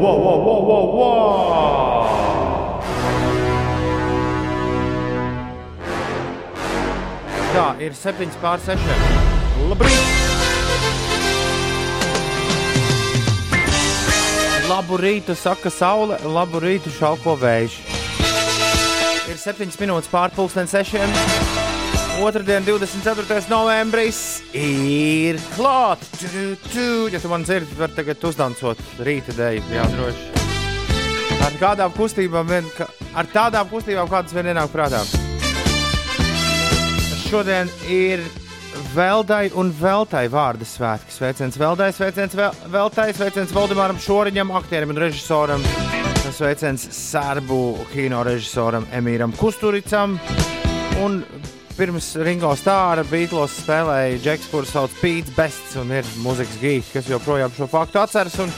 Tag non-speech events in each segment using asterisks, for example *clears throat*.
wow, wow, wow, wow, wow. Tā ir 7 pār 6. Labrīt! Labu rītu, saka saule, labu rītu, šauko vējš. Ir 7 minūtes pār pusdien 6. Otradien, 24. novembris, ir klāts. Ja tu man dzirdi, var tagad uzdancot rīta dēļ, jā, droši. Ar kādām kustībām, vien, ar tādām kustībām, kādas vien ienāk prātā. Šodien ir Veldai un Veltai vārdu svētki. Sveiciens Veldai, sveiciens Vel- Veltai, sveiciens Valdemāram Šoriņam, aktierim un režisoram. Sveiciens Sērbu kino režisoram Emīram Kusturicam. Un pirms Ringo Stāra Beatles spēlēja Džeks, kurš sauc Pīts Bests un ir muzikas gīks, kas joprojām šo faktu atceras. Un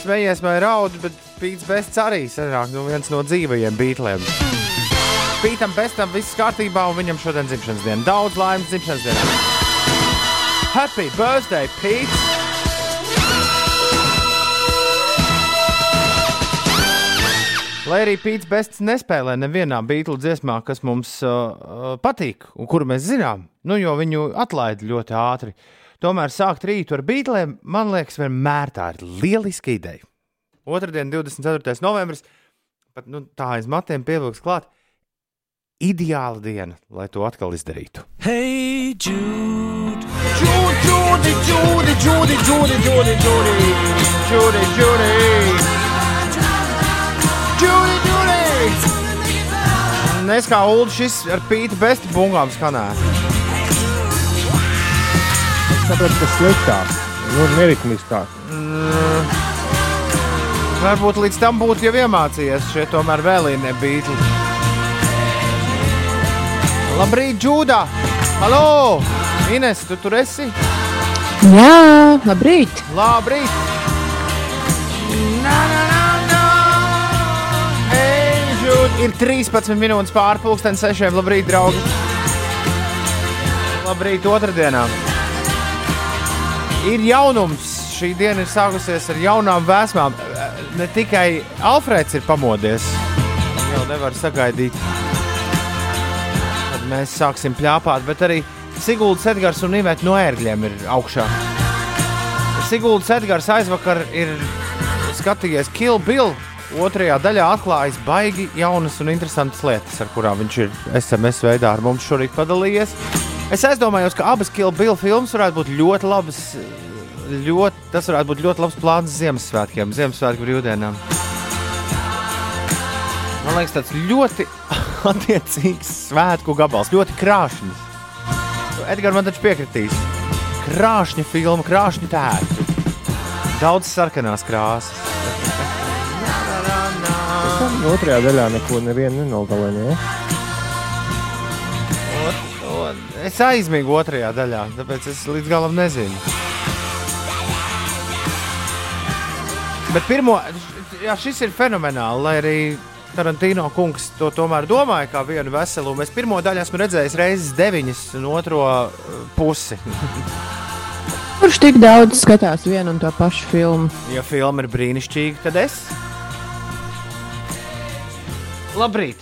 smejies vai raud, bet Pīts Bests arī sanāk nu, viens no dzīvajiem Beatliem. Pītam Bestam viss kārtībā, un viņam šodien dzimšanas diena. Daudz laimes dzimšanas dienā. Happy birthday, Pīts! Lai arī Pīts Bests nespēlē nevienā beigļu dziesmā, kas mums uh, uh, patīk un kuru mēs zinām, nu, jo viņu atlaida ļoti ātri. Tomēr sākt rītu ar beigļiem, man liekas, vienmēr tā ir lieliska ideja. Otradien, 24. novembris, pat nu, tā aiz matiem pievilks klāt. Ideāla diena, lai to atkal izdarītu. Hey Jude, Judy, Judy, Judy, Judy, Judy, Judy, Judy, Judy, Judy. Nes kā Ulu šis ar pīta besti bungām skanēja. Tāpēc tas sliktāk, nu, neritmiskāk. Varbūt līdz tam būtu jau iemācījies šie tomēr vēlīnie beigļi. Labrīt, Džūda! Halo! Ines, tu tur esi? Jā, labrīt! Labrīt! Ir 13 minūtes pārpusdienas sešiem. Labrīt, draugi! Labrīt, otrdienā! Ir jaunums. Šī diena ir sākusies ar jaunām vēsmām. Ne tikai Alfrēds ir pamodies, jau nevar sagaidīt, kad mēs sāksim plāpāt, bet arī Siguldas Edgars un Ivets no ērgļiem ir augšā. Siguldas Edgars aizvakar ir skatījies Kill Bill. Otrajā daļā atklājas baigi jaunas un interesantas lietas, ar kurām viņš ir SMS veidā ar mums šorīt padalījies. Es aizdomājos, ka abas Kill Bill filmas varētu būt ļoti labas. Ļoti, tas varētu būt ļoti labs plāns Ziemassvētkiem, Ziemassvētku brīvdienām. Man liekas, tas ļoti *laughs* attiecīgs svētku gabals, ļoti krāšņs. Edgars man taču piekritīs. Krāšņa filma, krāšņa tēta. Daudz sarkanās krāsas. Otrajā daļā neko nevienu nenogalina. Ja? Es aizmigu otrajā daļā, tāpēc es līdz galam nezinu. Bet pirmo, jā, šis ir fenomenāli, lai arī Tarantino kungs to tomēr domāja kā vienu veselumu. Es pirmo daļu esmu redzējis reizes deviņas, un otro uh, pusi. Kurš tik daudz skatās vienu un to pašu filmu? Ja filma ir brīnišķīga, tad es. Labrīt!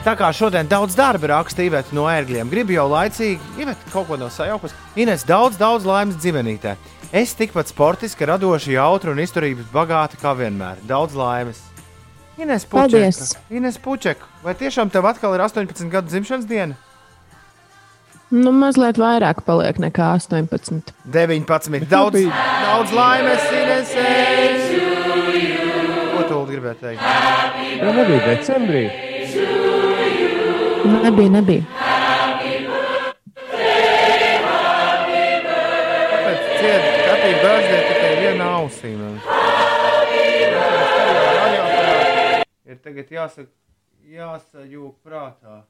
Tā kā šodien daudz darba raksta Iveta no ērgļiem, gribu jau laicīgi, Iveta kaut ko no sajaukas. Ines daudz, daudz laimes dzīvenītē. Es tikpat sportiski, radoši, jautri un izturības bagāti kā vienmēr. Daudz laimes. Ines Pučeka. Ines Pučeka. Vai tiešām tev atkal ir 18 gadu dzimšanas diena? Nu, mazliet vairāk paliek nekā 18. 19. Daudz, daudz laimes, Ines! Ko tu gribēji teikt? Tā nebija decembrī. Nebija, nebija. Kāpēc cieta katrai bērnai tikai viena ausī? man? Ir tagad jāsaka, jāsajūg prātā.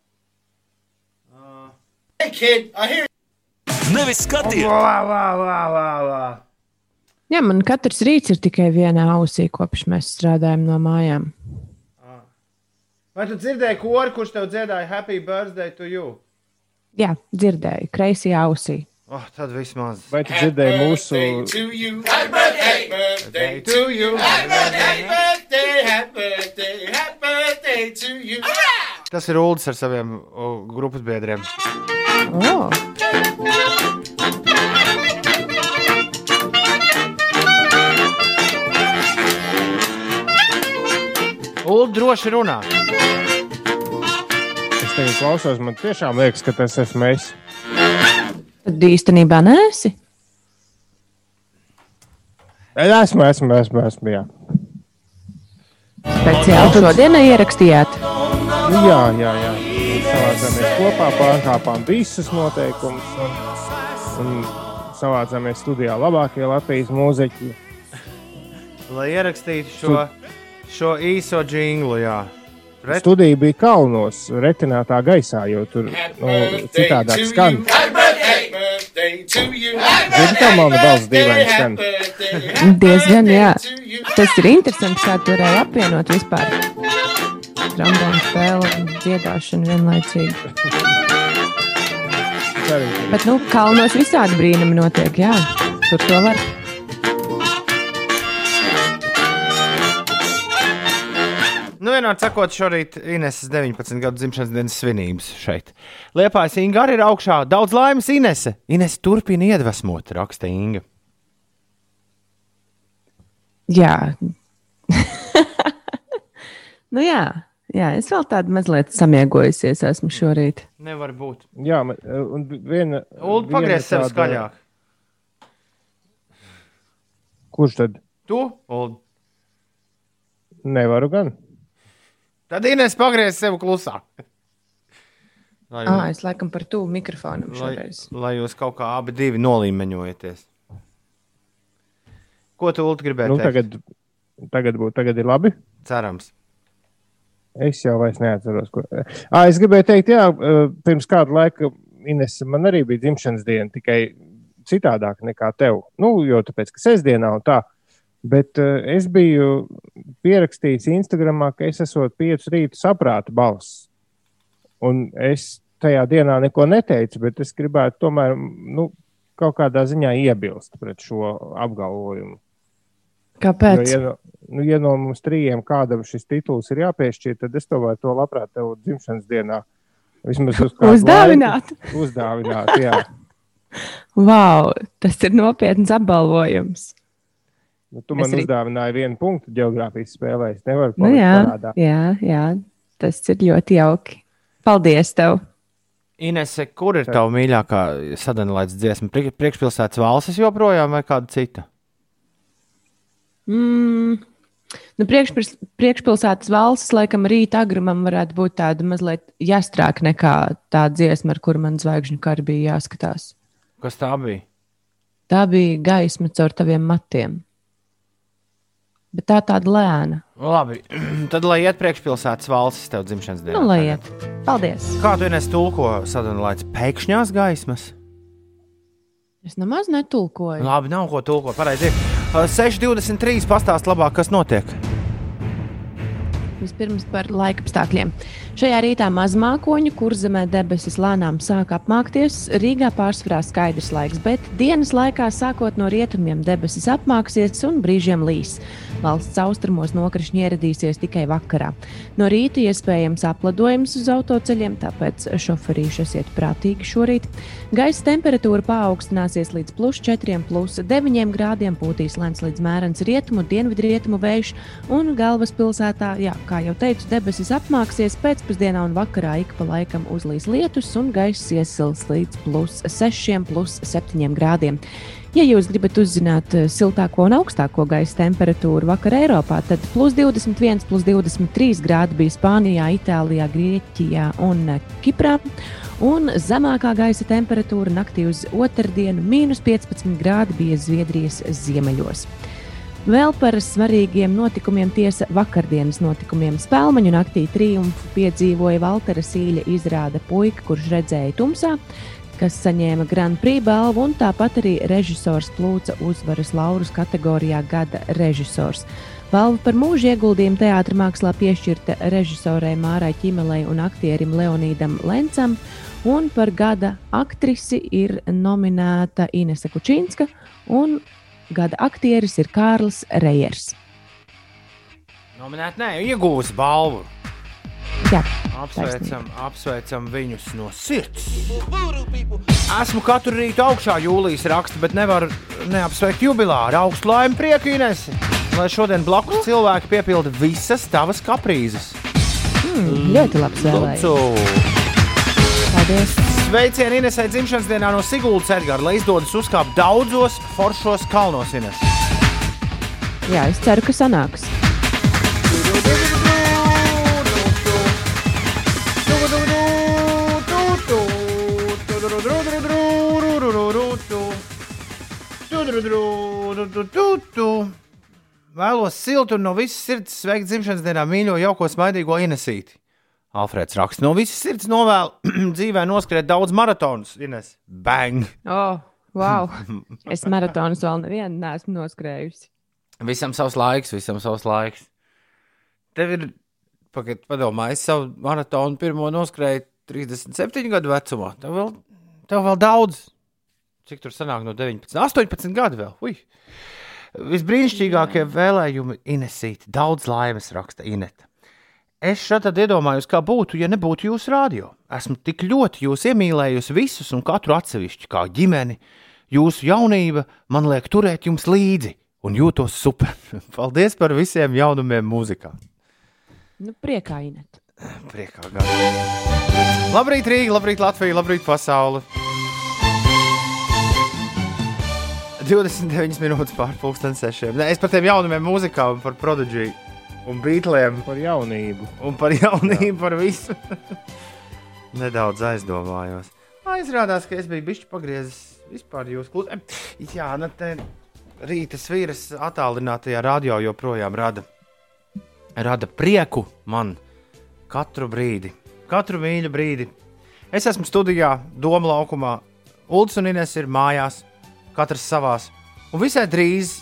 Uh, nevis skaties! Vā, vā, vā, vā, vā. Jā, man katrs rīts ir tikai vienā ausī, kopš mēs strādājam no mājām. Vai tu dzirdēji kori, kurš tev dziedāja Happy Birthday to you? Jā, dzirdēju, kreisajā ausī. Oh, tad vismaz. Vai tu dzirdēji mūsu to you. Happy birthday, birthday to you. Happy birthday, birthday, happy birthday, happy birthday to you. Tas ir Ulas ar saviem o, grupas biedriem. Oh. Ulu droši runā. Tagad klausos, man tiešām liekas, ka tas esmu es. Tad īstenībā nēsi. Esmu, esmu, esmu, esmu jā. Speciāli šodienai ierakstījāt. Jā, jā, jā. Savācāmies kopā, pārkāpām visus noteikumus un, un savācāmies studijā labākie Latvijas mūziķi. Lai ierakstītu šo, šo īso jinglu, jā. Ret, Studija bija kalnos, retinātā gaisā, jo tur nu, citādāk skan. Zini, kā mana balss dīvaini skan? *laughs* Diezgan, jā. Tas ir interesanti, kā tu varēji apvienot vispār trombonu spēli un dziedāšanu vienlaicīgi. Bet, nu, kalnos visādi brīnumi notiek, jā. Tur to var. Nu, vienmēr sakot, šorīt Ineses 19 gadu dzimšanas dienas svinības šeit. Liepājas Inga arī ir augšā. Daudz laimes Inese. Inese turpina iedvesmot, raksta Inga. Jā. *laughs* nu, jā. jā, es vēl tādu mazliet samiegojusies esmu šorīt. Nevar būt. Jā, man- un viena. Ulu, pagriez sev tāda- skaļāk. Kurš tad? Tu, Ulu. Nevaru gan. Tad Ines pagriez sev klusāk. Lai, Ah, es laikam par to mikrofonam lai, šoreiz. lai jūs kaut kā abi divi nolīmeņojaties. Ko tu, Ulu, gribēji Nu, tagad, tagad, būs, tagad ir labi. Cerams. Es jau vairs neatceros, ko. À, es gribēju teikt, jā, pirms kāda laika Ines, man arī bija dzimšanas diena, tikai citādāk nekā tev. Nu, jo tāpēc, ka sestdienā un tā. Bet uh, es biju pierakstījis Instagramā, ka es esmu piecu rītu saprāta balss. Un es tajā dienā neko neteicu, bet es gribētu tomēr nu, kaut kādā ziņā iebilst pret šo apgalvojumu. Kāpēc? Jo, ja, no- nu, ja no mums trījiem kādam šis tituls ir jāpiešķir, tad es tomēr to labprāt tev dzimšanas dienā vismaz uz Uzdāvināt. laiku Uzdāvināt, jā. *laughs* Wow, tas ir nopietns apbalvojums. Nu, tu man arī- uzdāvināji vienu punktu geogrāfijas spēlē. Es nevaru Nu, palikt jā, parādā. jā, jā, tas ir ļoti jauki. Paldies tev! Inese, kur ir tava mīļākā sadalīta dziesma? Pri- Priekšpilsētas valsts joprojām vai kāda cita? Mm. Nu, priekšpils, priekšpilsētas valsts, laikam, rīta agrumam varētu būt tāda mazliet jāstrāk nekā tā dziesma, ar kuru man zvaigžņu kara bija jāskatās. Kas tā bija? Tā bija gaisma caur taviem matiem. Bet tā tāda lēna. Labi, *clears throat* tad lai iet priekšpilsētas valsts tev dzimšanas dienā. Nu, lai iet. Paldies! Kā tu nes tulko sadalīts pēkšņās gaismas? Es nemaz netulkoju. Labi, nav ko tulkot. Pareizi. ir. Uh, 6.23. pastāst labāk, kas notiek. Vispirms par laika apstākļiem. Šajā rītā mazmākoņu, kur zemē debesis lēnām sāk apmākties, Rīgā pārsvarā skaidrs laiks, bet dienas laikā sākot no rietumiem debesis apmāksies un brīžiem līs. Valsts austrumos nokrišņi ieradīsies tikai vakarā. No rīta iespējams apledojums uz autoceļiem, tāpēc šoferīši esiet prātīgi šorīt. Gaisa temperatūra paaugstināsies līdz plus 4, plus 9 grādiem, pūtīs lēns līdz mērens rietumu, dienvidrietumu vējš, un galvaspilsētā, jā, kā jau teicu, debesis apmāksies pēcpusdienā un vakarā ik pa laikam uzlīs lietus, un gaiss iesils līdz plus 6, plus 7 grādiem. Ja jūs gribat uzzināt eh, siltāko un augstāko gaisa temperatūru vakar Eiropā, tad plus 21, plus 23 grādi bija Spānijā, Itālijā, Grieķijā un eh, Kiprā. Un zemākā gaisa temperatūra naktī uz otrdienu - mīnus 15 grādi bija Zviedrijas ziemeļos. Vēl par svarīgiem notikumiem, tiesa vakardienas notikumiem. Spēlmaņu naktī triumfu piedzīvoja Valtera Sīļa izrāda puika, kurš redzēja tumsā, kas saņēma Grand Prix balvu, un tāpat arī režisors plūca uzvaras laurus kategorijā gada režisors. Balva par mūža ieguldījumu teātrī mākslā piešķirta režisorei Mārai Čimelei un aktierim Leonīdam Lencam, un par gada aktrisi ir nominēta Inese Kučinska, un gada aktieris ir Kārlis Reijers. Nominēt, nē, iegūs balvu. Jā, Apsveicam, apsveicam viņus no sirds. Esmu katru rītu augšā, jūlijas raksta, bet nevaru neapsveikt jubilāru. Augstu laimi, prieku, Ines! Lai šodien blakus cilvēki piepilda visas tavas kaprīzes. mm, ļoti labs. Lūdzu! Paldies! Sveicienu Inesai dzimšanas dienā no Siguldas Edgara, lai izdodas uzkāpt daudzos foršos kalnos Ines. Jā, es ceru, ka sanāks. Vēlos siltu un no visas sirds sveikt dzimšanas dienā mīļo, jauko, smaidīgo Inesīti. Alfrēds raksta, no visas sirds novēlu *clears throat* dzīvē noskriet daudz maratonus. Ines, bang! Oh, wow! *laughs* Es maratonus vēl nevienu neesmu noskrējusi. Visam savs laiks, visam savs laiks. Tev ir, pagaid, padomā, es savu maratonu pirmo noskrēju 37 gadu vecumā. Tev vēl, tev vēl daudz. Cik tur sanāk no 19, 18 gadu vēl? Ui. Visbrīnišķīgākie vēlējumi Inesīt. Daudz laimes raksta Ineta. Es šeit iedomājos, kā būtu, ja nebūtu jūsu rādio. Esmu tik ļoti jūs iemīlējusi visus un katru atsevišķi, kā ģimeni. Jūsu jaunība man liek turēt jums līdzi un jūtos super. *laughs* Paldies par visiem jaunumiem mūzikā. Nu, priekā, Inet. Priekā gada. Labrīt, Rīga, labrīt, Latvija, labrīt, pasaule. 29 minūtes pār pusdienas sešiem. Es par tiem jaunumiem mūzikā un par prodigiju un beatliem Par jaunību. un par jaunību, par visu. *laughs* Nedaudz aizdomājos. Aizrādās, ka es biju bijis pagriezis vispār jūsu klusē. Jā, nu te rīta svīras attālinātajā radio joprojām rada, rada prieku man katru brīdi, katru mīļu brīdi. Es esmu studijā, Doma laukumā, Ulus un Ines ir mājās, katrs savās. Un visai drīz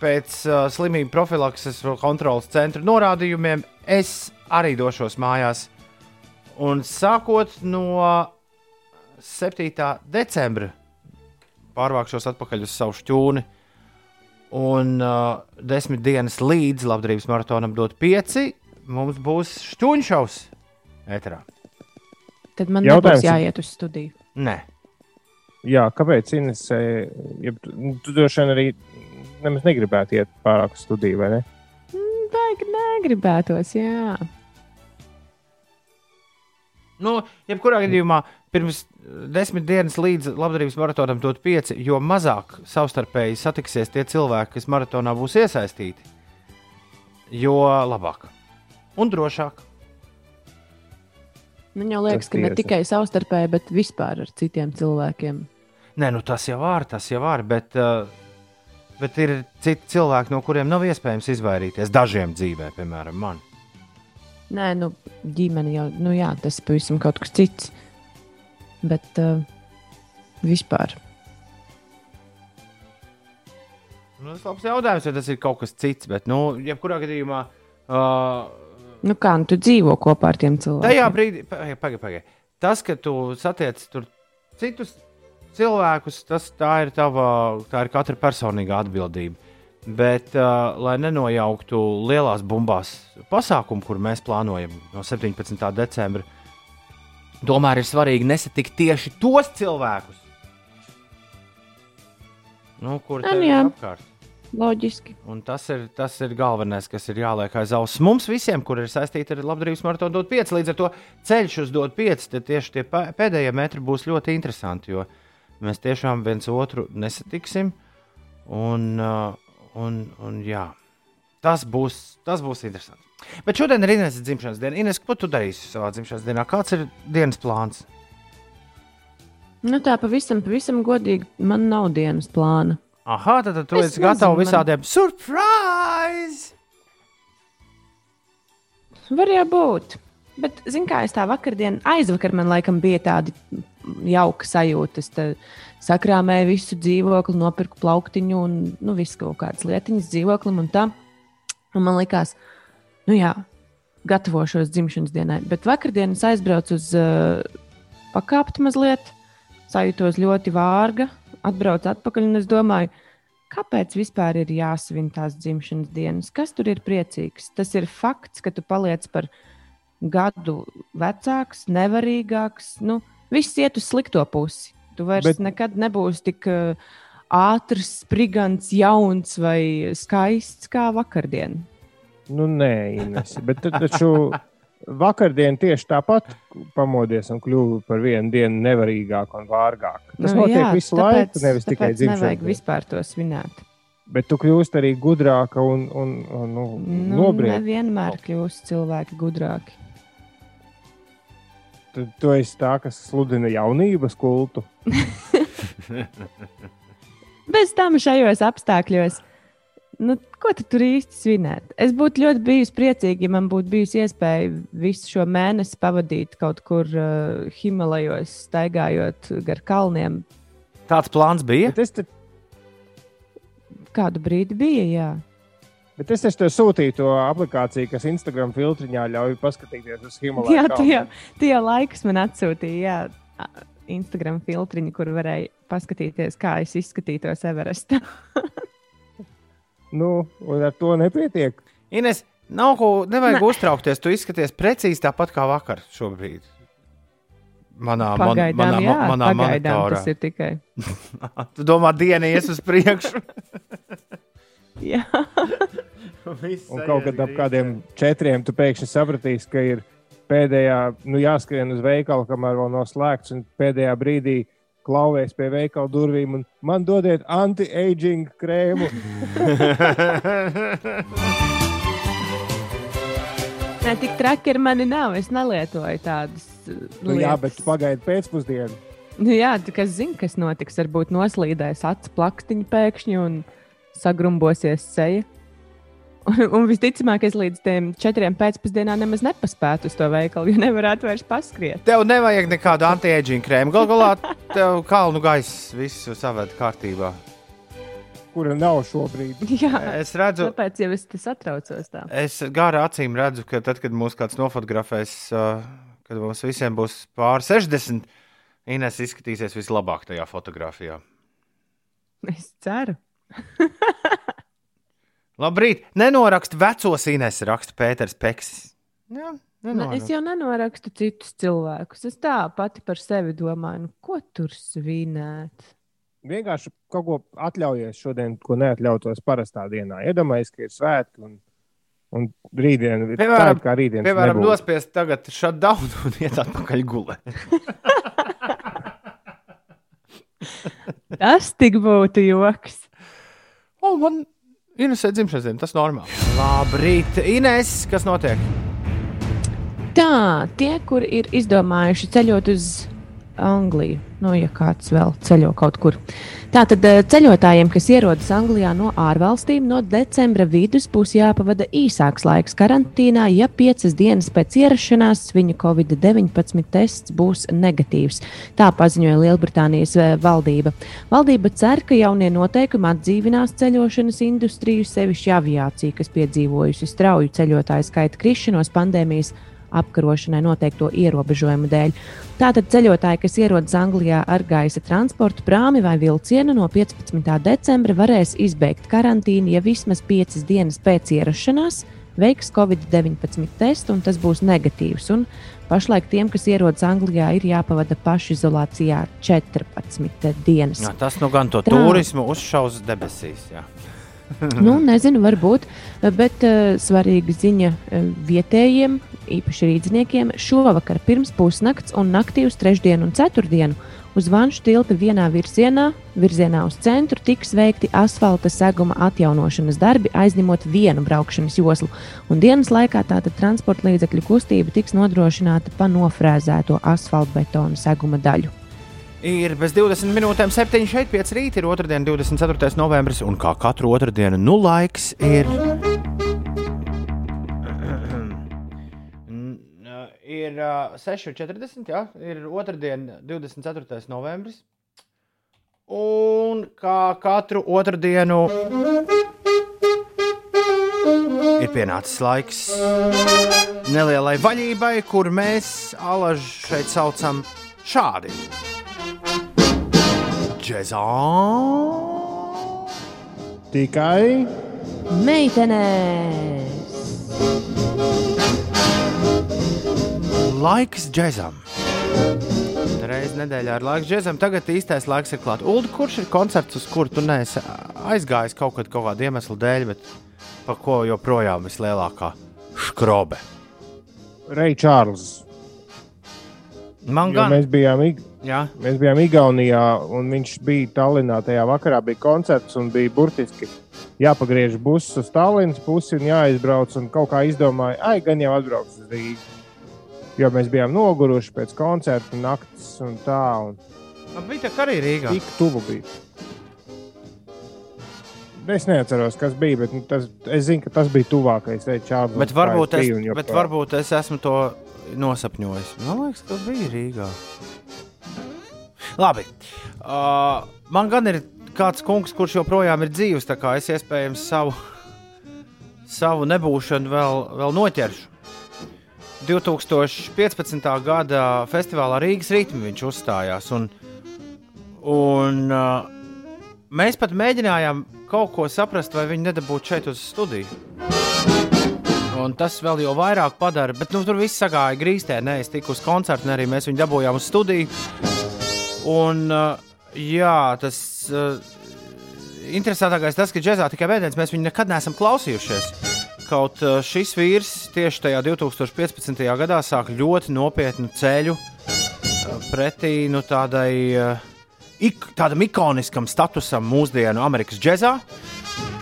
pēc uh, slimību profilakses kontrolas centra norādījumiem es arī došos mājās. Un sākot no 7. decembra pārvākšos atpakaļ uz savu šķūni. Un uh, desmit dienas līdz labdarības maratonam dot pieci, mums būs šķūņšaus ēterā. Tad man Jautājums nebūs jāiet uz studiju. Nē, Jā, kāpēc Ines, eh, ja tu, nu, tu droši vien arī nemaz negribētu iet pārāk uz studiju, vai ne? Baigi negribētos, jā. nu, jebkurā gadījumā pirms desmit dienas līdz labdarības maratonam dot pieci, jo mazāk savstarpēji satiksies tie cilvēki, kas maratonā būs iesaistīti, jo labāk un drošāk. Man jau liekas, Tas ka ne tikai savstarpēji, bet vispār ar citiem cilvēkiem. Nē, nu tas jau var, tas jau var, bet, uh, bet ir citi cilvēki, no kuriem nav iespējams izvairīties. Dažiem dzīvē, piemēram, man. Nē, nu, ģimene jau, nu jā, tas ir pavisam kaut kas cits. Bet uh, vispār. Nu, tas ir labs jautājums, vai tas ir kaut kas cits, bet, nu, jebkurā gadījumā. Uh, Nu, kā nu, tu dzīvo kopā ar tiem cilvēkiem? Tajā brīdī, pagaidi, pagaidi. Pagai. Tas, ka tu satiec tur citus cilvēkus, tas tā ir tava, tā ir katra personīga atbildība. Bet, uh, lai nenojauktu lielās bumbās pasākumu, kur mēs plānojam no 17. decembra, tomēr ir svarīgi nesatikt tieši tos cilvēkus, nu, kur tev ir jā. apkārt. Loģiski. Un tas ir, tas ir galvenais, kas ir jāliek aiz auss mums visiem, kur ir saistīti ar labdarības maratonu dot 5. Līdz ar to ceļš uz dot 5, tad tieši tie pē- pēdējie metri būs ļoti interesanti, jo mēs tiešām viens otru nesatiksim. Un, uh, un, un jā, tas būs, tas būs interesanti. Bet šodien ir Inês dzimšanas diena. Inês, ko tu darīsi savā dzimšanas dienā? Kāds ir dienas plāns? Nu, tā pavisam, pavisam godīgi, man nav dienas plāna. Aha, tad, tad tu Es esi gatavs nezinu, man- visādiem surprise! Var jau būt. Bet, zināmā kā es tā vakardien, aizvakar man laikam bija tāda jauka sajūta. Es sakrāmēju visu dzīvokli, nopirku plauktiņu un nu, visu kaut kādas lietiņas dzīvoklim un tā. Un man liekas, nu jā, gatavošos dzimšanas dienai. Bet vakardien es aizbraucu uz uh, pakāptu mazliet, sajūtos ļoti vārga, atbraucu atpakaļ un es domāju, kāpēc vispār ir jāsvin tās dzimšanas dienas? Kas tur ir priecīgs? Tas ir fakts, ka tu paliec par gadu vecāks, nevarīgāks. Nu, viss iet uz slikto pusi. Tu vairs Bet... nekad nebūsi tik uh, ātrs, sprigants, jauns vai skaists kā vakardien. Nu, nē, Ines, bet taču vakardien tieši tāpat pamodies un kļuvu par vienu dienu nevarīgāk un vārgāk. Tas nu, notiek jā, visu tāpēc, laiku, nevis tikai dzimšanas. Nevajag vispār to svinēt. Bet tu kļūsi arī gudrāka un, un, un nu, nu, nobriedzīgāka. Nevienmēr kļūst cilvēki gudrāki. Tu, tu esi tā, kas sludina jaunības kultu. *laughs* Bez tam šajos apstākļos. Nu, ko tu tur īsti svinēt? Es būtu ļoti bijusi priecīga, ja man būtu bijusi iespēja visu šo mēnesi pavadīt kaut kur uh, Himalajos, staigājot gar kalniem. Tāds plāns bija? Bet es te... Kādu brīdi bija, jā. Bet es tev sūtīju to aplikāciju, kas Instagram filtriņā ļauj paskatīties uz Himalaju. Jā, tie, tie laikus man atsūtīja. Jā. Instagram filtriņu, kur varēja paskatīties, kā es izskatītos Everestā. *laughs* nu, un ar to nepietiek. Ines, nav ko, nevajag ne. uztraukties. Tu izskaties precīzi tāpat kā vakar šobrīd. Manā, pagaidām, man, manā, jā, manā pagaidām tas ir tikai. *laughs* tu domā, diena ies uz priekšu? *laughs* jā. *laughs* un kaut kad ap kādiem četriem tu pēkšņi sapratīsi, ka ir pēdējā, nu, jāskrien uz veikalu, kamēr vēl nav slēgts, un pēdējā brīdī klauvēs pie veikala durvīm un man dodiet anti-aging krēmu. *laughs* Nē, tik traki ar mani nav. Es nelietoju tādas. Nu, jā, bet pagaidi pēcpusdienu. Nu, jā, tu kas zini, kas notiks. Varbūt noslīdēs acu plakstiņa pēkšņi un sagrumbosies seja. Un, un visticamāk, es līdz tam četriem pēcpusdienā nemaz nepaspētu uz to veikalu, jo nevarētu vairs paskriet. Tev nevajag nekādu anti-aging krēmu. Galu galā tev kalnu gaiss visu saved kārtībā. Kura nav šobrīd? *laughs* Jā, es redzu, kāpēc jau es tas atraucos tā. Es gārā acīm redzu, ka tad, kad mūs kāds nofotografēs, kad mums visiem būs pār 60, Ines izskatīsies vislabāk tajā fotografijā. Es ceru. *laughs* Labrīt! Nenorakst vecos Ines, raksta Pēters Peksis. Jā, ne, es jau nenorakstu citus cilvēkus. Es tā pati par sevi domāju, nu, ko tur svinēt. Vienkārši kaut ko atļaujies šodien, ko neatļautos parastā dienā. Iedomājieties, ka ir svētki un, un rītdien ir piemēram, tā, kā rītdien. Piemēram, nospiest tagad shutdown un iet atpakaļ gulēt. *laughs* Tas tik būtu joks. O, man Inesē dzimšanas diena, tas ir normāli. Labrīt, Ines, kas notiek? Tā, tie, kur ir izdomājuši ceļot uz Angliju. Nu, ja kāds vēl ceļo kaut kur. Tātad eh, ceļotājiem, kas ierodas Anglijā no ārvalstīm, no decembra vidus būs jāpavada īsāks laiks karantīnā, ja piecas dienas pēc ierašanās viņa covid-19 tests būs negatīvs. Tā paziņoja Lielbritānijas eh, valdība. Valdība cer, ka jaunie noteikumi atdzīvinās ceļošanas industriju, sevišķi aviāciju, kas piedzīvojusi strauju ceļotāju skaita krišanos pandēmijas apkarošanai noteikto ierobežojumu dēļ. Tātad ceļotāji, kas ierodas Anglijā ar gaisa transportu, prāmi vai vilcienu no 15. decembra varēs izbeigt karantīnu, ja vismaz 5 dienas pēc ierašanās veiks Covid-19 testu, un tas būs negatīvs. Un pašlaik tiem, kas ierodas Anglijā, ir jāpavada pašizolācijā 14 dienas. Jā, tas nu gan to Trā... turismu uzšaus debesīs. Jā. nu, nezinu, varbūt, bet uh, svarīga ziņa uh, vietējiem īpaši rīzniekiem, šovakar pirms pusnakts un naktī uz trešdienu un ceturtdienu uz Vanšu tilta vienā virzienā, virzienā uz centru, tiks veikti asfalta seguma atjaunošanas darbi, aizņemot vienu braukšanas joslu. Un dienas laikā tātad transporta līdzekļu kustība tiks nodrošināta pa nofrēzēto asfaltbetona seguma daļu. Ir bez 20 minūtēm, 7 šeit, 5 rīt, ir otrdiena, 24. novembris, un kā katru otrdienu, nu laiks ir ir uh, 6.40. Jā, ir otrdiena, 24. novembris. Un kā katru otrdienu ir pienācis laiks nelielai vaļībai, kur mēs alaži šeit saucam šādi. Džezā! Tikai Meitenēs! Laiks džezam! Reizē nedēļā ir laiks džezam, tagad īstais laiks ir klāts. Ulu, kurš ir koncerts, uz kuru tu neesi aizgājis kaut, kad, kaut kāda iemesla dēļ, bet par ko joprojām vislielākā skrobe? Reija Čārls. Man Jo gan, mēs bijām, Ig jā, mēs bijām Igaunijā, un viņš bija Tallinā. Tajā vakarā bija koncerts, un bija burtiski jāpagriež buss uz Tallinas pusi un jāizbrauc. Un kaut kā izdomāja, ai, gan jau atbrauks uz Rīgā. Jo mēs bijām noguruši pēc koncerta, naktas un tā. Un man bija tā arī Rīgā. tik tuvu bija. Es neatceros, kas bija, bet nu, tas, es zinu, ka tas bija tuvākais. Čārls. Bet varbūt, es, bet varbūt es esmu to nosapņojis. Man liekas, ka bija Rīgā. Labi. Uh, man gan ir kāds kungs, kurš joprojām ir dzīves, tā kā es iespējams savu, savu nebūšanu vēl, vēl noķeršu. 2015. gada festivālā Rīgas rītmā viņš uzstājās. Un, un, uh, mēs pat mēģinājām kaut ko saprast, vai viņi nedabūtu šeit uz studiju. Un tas vēl jau vairāk padara, bet nu, tur viss sagāja grīstē. Nē, es tiku uz koncertu, arī mēs viņu dabūjām uz studiju. Un, uh, jā, tas uh, interesantākais tas, ka džēzā tikai bēdienas mēs viņu nekad neesam klausījušies. Kaut uh, šis vīrs tieši tajā 2015. gadā sāk ļoti nopietnu ceļu uh, pretī nu, tādai, uh, ik, tādam ikoniskam statusam mūsdienu Amerikas džēzā.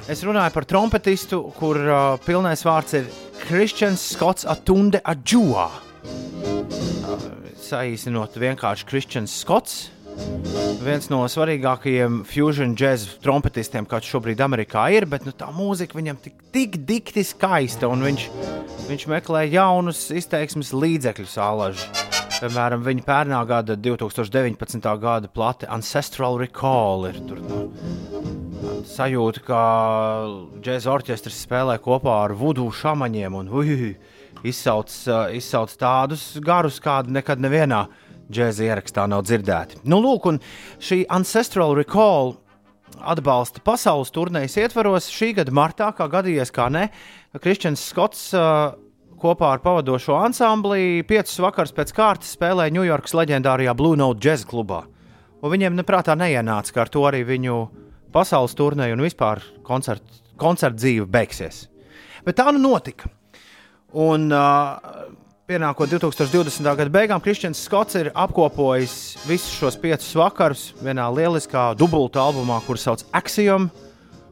Es runāju par trompetistu, kur uh, pilnais vārds ir Kristians Skots Atunde. Uh, saīsinot vienkārši Kristians Skots. Viens no svarīgākajiem fusion jazz trompetistiem, kāds šobrīd Amerikā ir, bet nu, tā mūzika viņam tik, tik dikti skaista, un viņš, viņš meklē jaunus izteiksmes līdzekļus alaži. Piemēram, viņa pērnā gada 2019. gada plate Ancestral Recall ir tur. Nu, sajūta, ka džēzus orķestris spēlē kopā ar vudu šāmaņiem un uj, izsauc, izsauc tādus garus, kādu nekad nevienā džēzus ierakstā nav dzirdēti. Nu, lūk, un šī Ancestral Recall atbalsta pasaules turnīras ietvaros šī gada martā, kā gadījies, kā ne. Kristians Skots uh, kopā ar pavadošo ansambli piecus vakars pēc kārtas spēlēja Ņujorkas leģendārajā Blue Note Jazz klubā. Un viņiem neprātā neienāca, ka ar to arī viņu pasaules turnīra un vispār koncertu koncert dzīve beigsies. Bet tā nu notika. Un uh, pienākot 2020. gada beigām, Kristians Skots ir apkopojis visus šos piecus vakarus vienā lieliskā dubultā albumā, kurš sauc Axiom,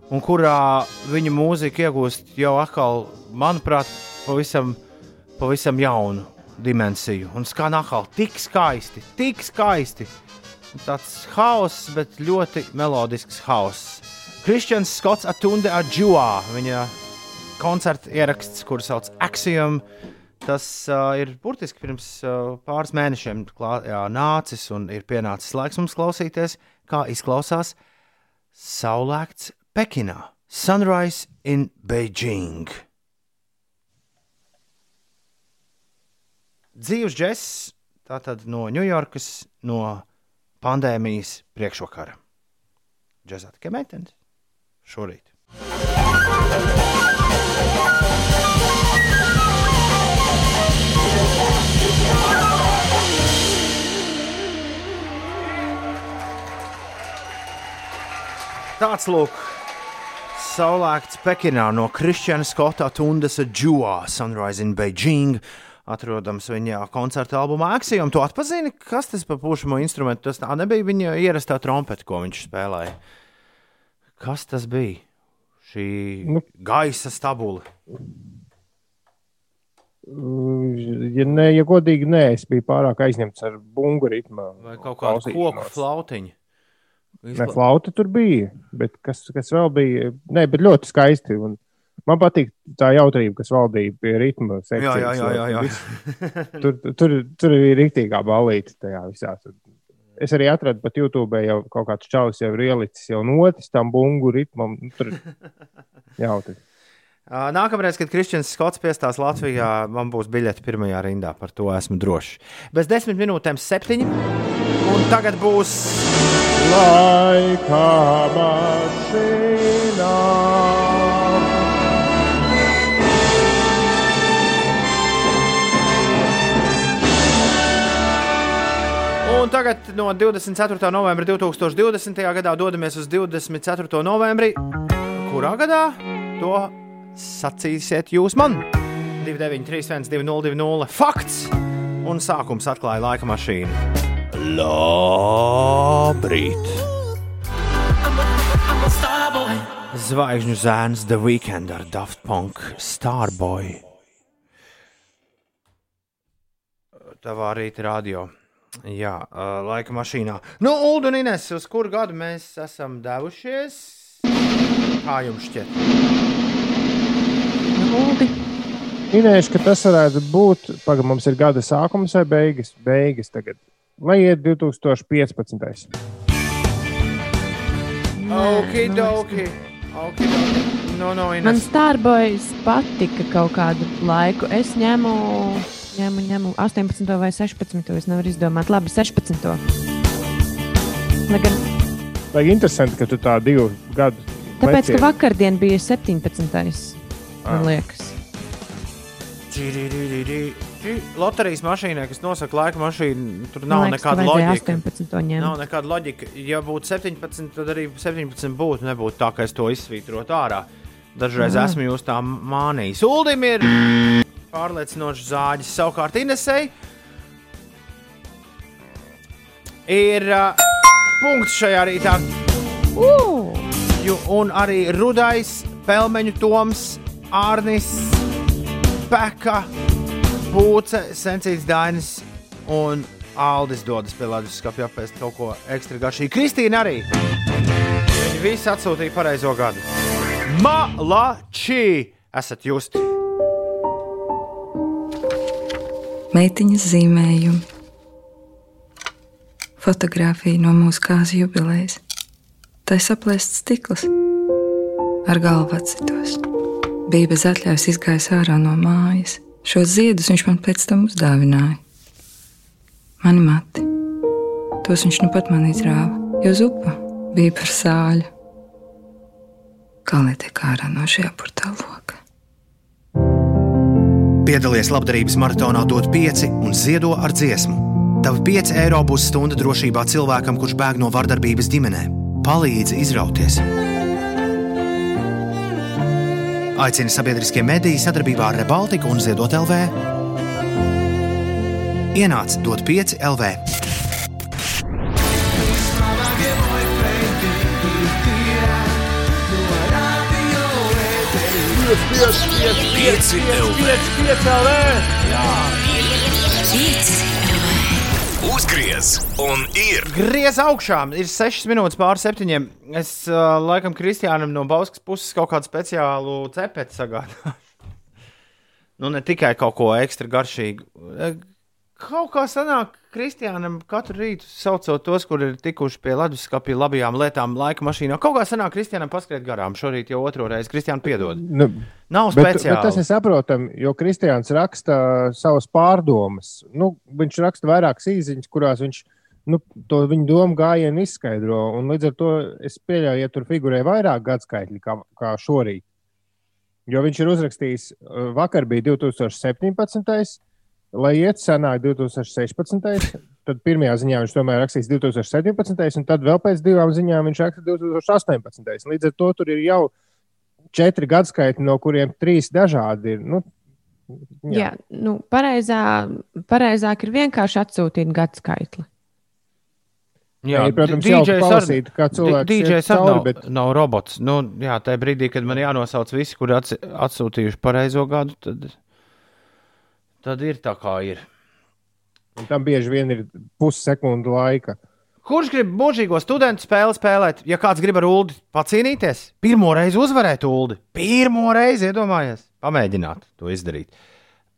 un kurā viņa mūzika iegūst jau atkal, manuprāt, pavisam, pavisam jaunu dimensiju. Un skan atkal tik skaisti, tik skaisti. Tāds haoss, bet ļoti melodisks haoss. Kristians Skots Atunde Adžua, viņa koncerta ieraksts, kurš sauc Axiom. Tas uh, ir burtiski pirms uh, pāris mēnešiem klā, jā, nācis un ir pienācis laiks mums klausīties, kā izklausās saulēkts Pekinā. Sunrise in Beijing. Dzīves džeks, tātad no Ņujorkas, no pandēmijas priekšvakara. Džeksa tikai meitenes šorīt. Tāds lūk, saulēkts Pekinā no Kristiāna Skota Tundas Džua, Sunrise in Beijing. Atrodams viņa koncerta albumā Axiom. Tu atpazini, kas tas par pušamo instrumentu? Tas tā nebija viņa ierastā trompete, ko viņš spēlēja. Kas tas bija? Šī Nu. gaisa stabula. Ja, ne, ja godīgi, nē, es biju pārāk aizņemts ar bungu ritmu. Vai kaut kāda koku klausīšanos. Flautiņa. Ne, flauta tur bija, bet kas, kas vēl bija? Nē, bet ļoti skaisti. Un man patīk tā jautrība, kas valdīja pie ritma. Jā, jā, jā, jā, jā. Tur, tur, tur bija rīktīgā balīte tajā visā. Es arī atradu pat YouTube, jau kaut kāds čalis jau ir ielicis jau notis tam bungu ritmam. Nu, Tur *laughs* jautri. Nākamreiz, kad Kristians Skots piestās Latvijā, man būs biļete pirmajā rindā. Par to esmu drošs. Bez desmit minūtēm septiņi. Un tagad būs Laika mašīnā. Un tagad no 24. novembra 2020. gadā dodamies uz 24. novembri. Kurā gadā to sacīsiet jūs man? 293, 202, Fakts! Un sākums atklāja laika mašīnu. Labrīt! Zvaigžņu zēns The Weekend ar Daft Punk Starboy. Tavā rīta radio. Jā, laika mašīnā. Nu, Ulu un Ines, uz kuru gadu mēs esam devušies? Kā jums šķiet? Uldi. Minējuši, ka tas varētu būt. Pagaidām, mums ir gada sākums vai beigas? Beigas tagad. Lai iet 2015. Okidoki. Okidoki. No, no, Man Ines. Starboys patika kaut kādu laiku. Es ņemu, ņemu, ņemu 18 vai 16. Es nevaru izdomāt. Labi, 16. Lai gan, Vai interesanti, ka tu tā divu gadu. tāpēc, vecie- ka vakardien bija 17. Man liekas. Loterijas mašīnai, kas nosaka laika mašīnu, tur nav liekas, nekāda loģika. 18. ņemt. Nav nekāda loģika. Ja būtu 17, tad arī 17 būtu. Nebūtu tā, ka es to izsvītrotu ārā. Dažreiz Jā. esmu jūs tā mānījis. Uldim ir pārliecinošs zāģis. Savukārt Inesei ir uh, punkts šajā rītā. Uh! Un arī Rudais, Pelmeņu Toms, Ārnis, Peka, Pūce, Sencīts Dainis un Aldis dodas pie ledus skapja apēst kaut ko ekstra garšīgu. Kristīna arī. Viņi visi atsūtīja pareizo gadu. Malači! Esat jūs! meitiņas zīmējumi, fotografija no mūsu kāzu jubilejas. Tā ir saplēsts stikls ar galvu atsitos. Bija bez atļaujas izgājis ārā no mājas. Šos ziedus viņš man pēc tam uzdāvināja. Mani mati. Tos viņš nu pat man izrāva, jo zupa bija par sāļu. Kā lai tiek ārā no šī apurtā loka? Piedalies labdarības maratonā, dod 5 un ziedo ar dziesmu. Tavi 5 eiro būs stunda drošībā cilvēkam, kurš bēg no vardarbības ģimenē. Palīdzi izrauties! Aicini sabiedriskie mediji sadarbībā ar Rebaltiku un Ziedot LV. Ienāc dot 5 LV. Pieci LV. Uzgriez un ir. Griez augšā, ir 6 minūtes pār 7. Es uh, laikam Kristiānam no Bauskas puses kaut kādu speciālu cepeti sagādāju. *laughs* nu, ne tikai kaut ko ekstra garšīgu. Eh, Kaut kā sanāk, Kristiānam katru rītu saucot tos, kur ir tikuši pie leduskapja labajām lietām, laika mašīnā. Kaut kā sanāk, Kristiānam paskriet garām. Šorīt jau otro reizi Kristiāna piedod. Nu, Nav Bet, bet speciāli. tas ir saprotami, jo Kristians raksta savas pārdomas. Nu, viņš raksta vairākas īsiņas, kurās viņš nu, to viņa domu gājienu izskaidro. Un līdz ar to es pieļauju, ja tur figurē vairāk gadskaitļi kā, kā šorīt. Jo viņš ir uzrakstījis, uh, vakar bija 2017. Lai iet senāk 2016. Tad pirmajā ziņā viņš tomēr rakstīs 2017. un tad vēl pēc divām ziņām viņš raksta 2018. Līdz ar to tur ir jau četri gadskaiti, no kuriem trīs dažādi ir. Nu, Jā, nu, pareizā, pareizāk ir vienkārši atsūtīt gadu skaitli. Jā, ir, protams, jau kā cilvēks iet DJs arī nav, bet- nav robots. Nu, jā, tajā brīdī, kad man jānosauc visi, kuri atsi- atsūtījuši pareizo gadu, tad, tad ir tā, kā ir. un tam bieži vien ir pussekundu laika. Kurš grib mūžīgo studentu spēli spēlēt? Ja kāds grib ar ULDI pacīnīties, pirmo reizi uzvarēt ULDI. Pirmo reizi, iedomājies, pamēģināt to izdarīt.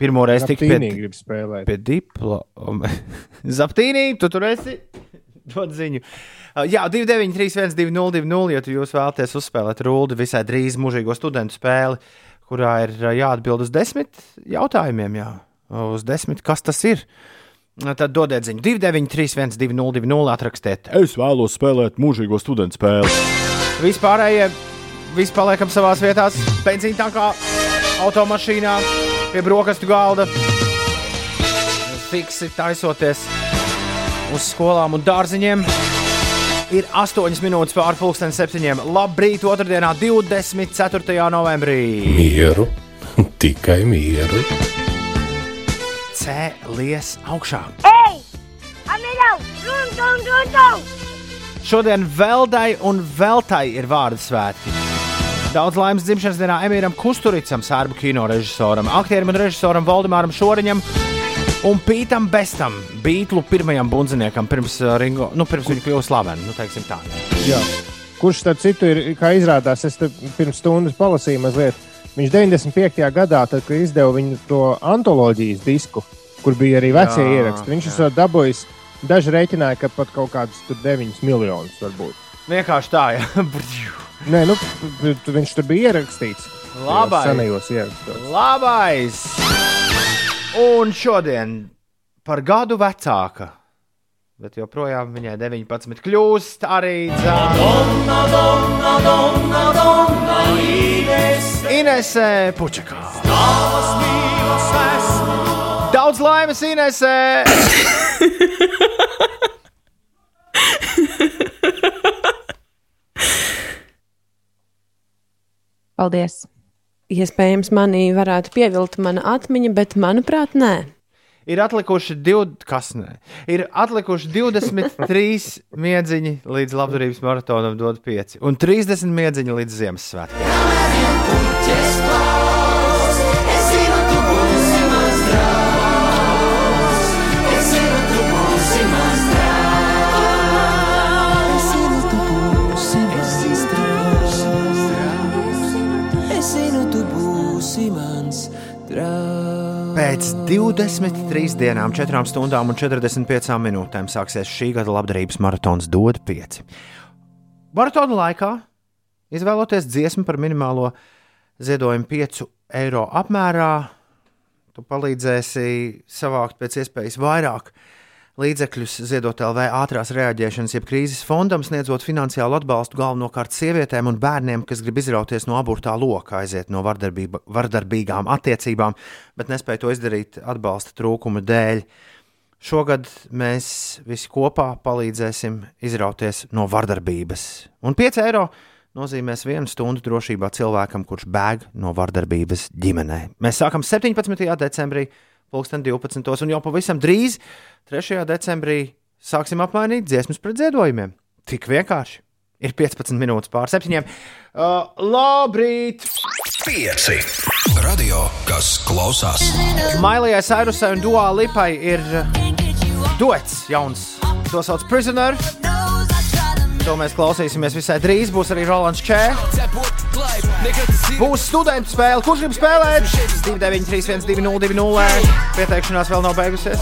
Pirmo reizi Aptīnī pie, grib spēlēt. pie diploma. *laughs* Zaptīnī, tu tur esi. *laughs* Dod ziņu. Uh, Jā, 293, 1202, ja tu jūs vēlaties uzspēlēt rulli visai drīz mūžīgo studentu spēli, kurā ir uh, jāatbild uz desmit jautājumiem. Jā. Uz desmit, kas tas ir? Tad dodiet ziņu 293, 202, atrakstiet. Es vēlos spēlēt mūžīgo studentu spēli. Vispārējie, visi paliekam savā vietā, benzīna tankā, automašīnā, pie brokastu galda. Fiksi taisoties uz skolām un dārziņiem. Ir 8 minūtes pāri pusdienas septiņiem. Labrīt, otrdienā, 24. novembrī. Mieru, *laughs* tikai mieru. Cēlies augšā. Ei! Amilau! Run, run, run, run! Šodien Veldai un Veltai ir vārdu svētki. Daudz laimes dzimšanas dienā Emīram Kusturicam, sērbu kino režisoram, aktierim un režisoram Valdemāram Šoriņam un Pītam Bestam, Beatlu pirmajam bundziniekam, pirms, uh, Ringo, nu, pirms viņa kļuva slavena. Nu, teiksim tā. Jā. Kurš tad citu ir, kā izrādās, es te pirms stundas palasīju mazliet. Viņš 95. gadā, tad, kad izdeva viņu to antoloģijas disku, kur bija arī vecie Jā, ieraksti, viņš esot dabūjis. Daži rēķināja, ka pat kaut kādus tur 9 miljonus varbūt. Vienkārši tā, jā. Nē, nu, viņš tur bija ierakstīts. tajos Labai. Senajos ierakstos. Labais! Un šodien par gadu vecāka. Bet joprojām viņai 19 kļūst arī Inese Puķakā. Daudz laimes, Inese! *laughs* Paldies! Iespējams, manī varētu pievilkt mana atmiņa, bet manuprāt, nē. Ir atlikuši, div... Kas, ne? ir atlikuši 23 *laughs* miedziņi līdz labdarības maratonam, dod 5, un 30 miedziņi līdz Ziemassvētkiem. Pēc 23 dienām, 4 stundām un 45 minūtēm sāksies šī gada labdarības maratons DOD 5. Maratona laikā izvēloties dziesmu par minimālo ziedojumu 5 eiro apmērā, tu palīdzēsi savākt pēc iespējas vairāk līdzekļus ziedot LV ātrās reaģēšanas, jeb krīzes fondam, sniedzot finansiālu atbalstu galvenokārt sievietēm un bērniem, kas grib izrauties no aburtā loka, aiziet no vardarbīgām attiecībām, bet nespēja to izdarīt atbalsta trūkuma dēļ. Šogad mēs visi kopā palīdzēsim izrauties no vardarbības. Un 5 eiro nozīmēs vienu stundu drošībā cilvēkam, kurš bēg no vardarbības ģimenē. Mēs sākam 17. decembrī, 2012. un jau pavisam drīz, 3. decembrī, sāksim apmainīt dziesmas pret ziedojumiem. Tik vienkārši. Ir 15 minūtes pār septiņiem. Uh, labrīt! Pieci. Radio, kas klausās. Mailijai Sairusai un Duā Lipai ir uh, duets jauns. To sauc Prisoner. To mēs klausīsimies visai drīz. Būs arī Rolands Čē. Būs studentu spēle. Kurš grib spēlēt? 293, 202, Pieteikšanās vēl nav beigusies.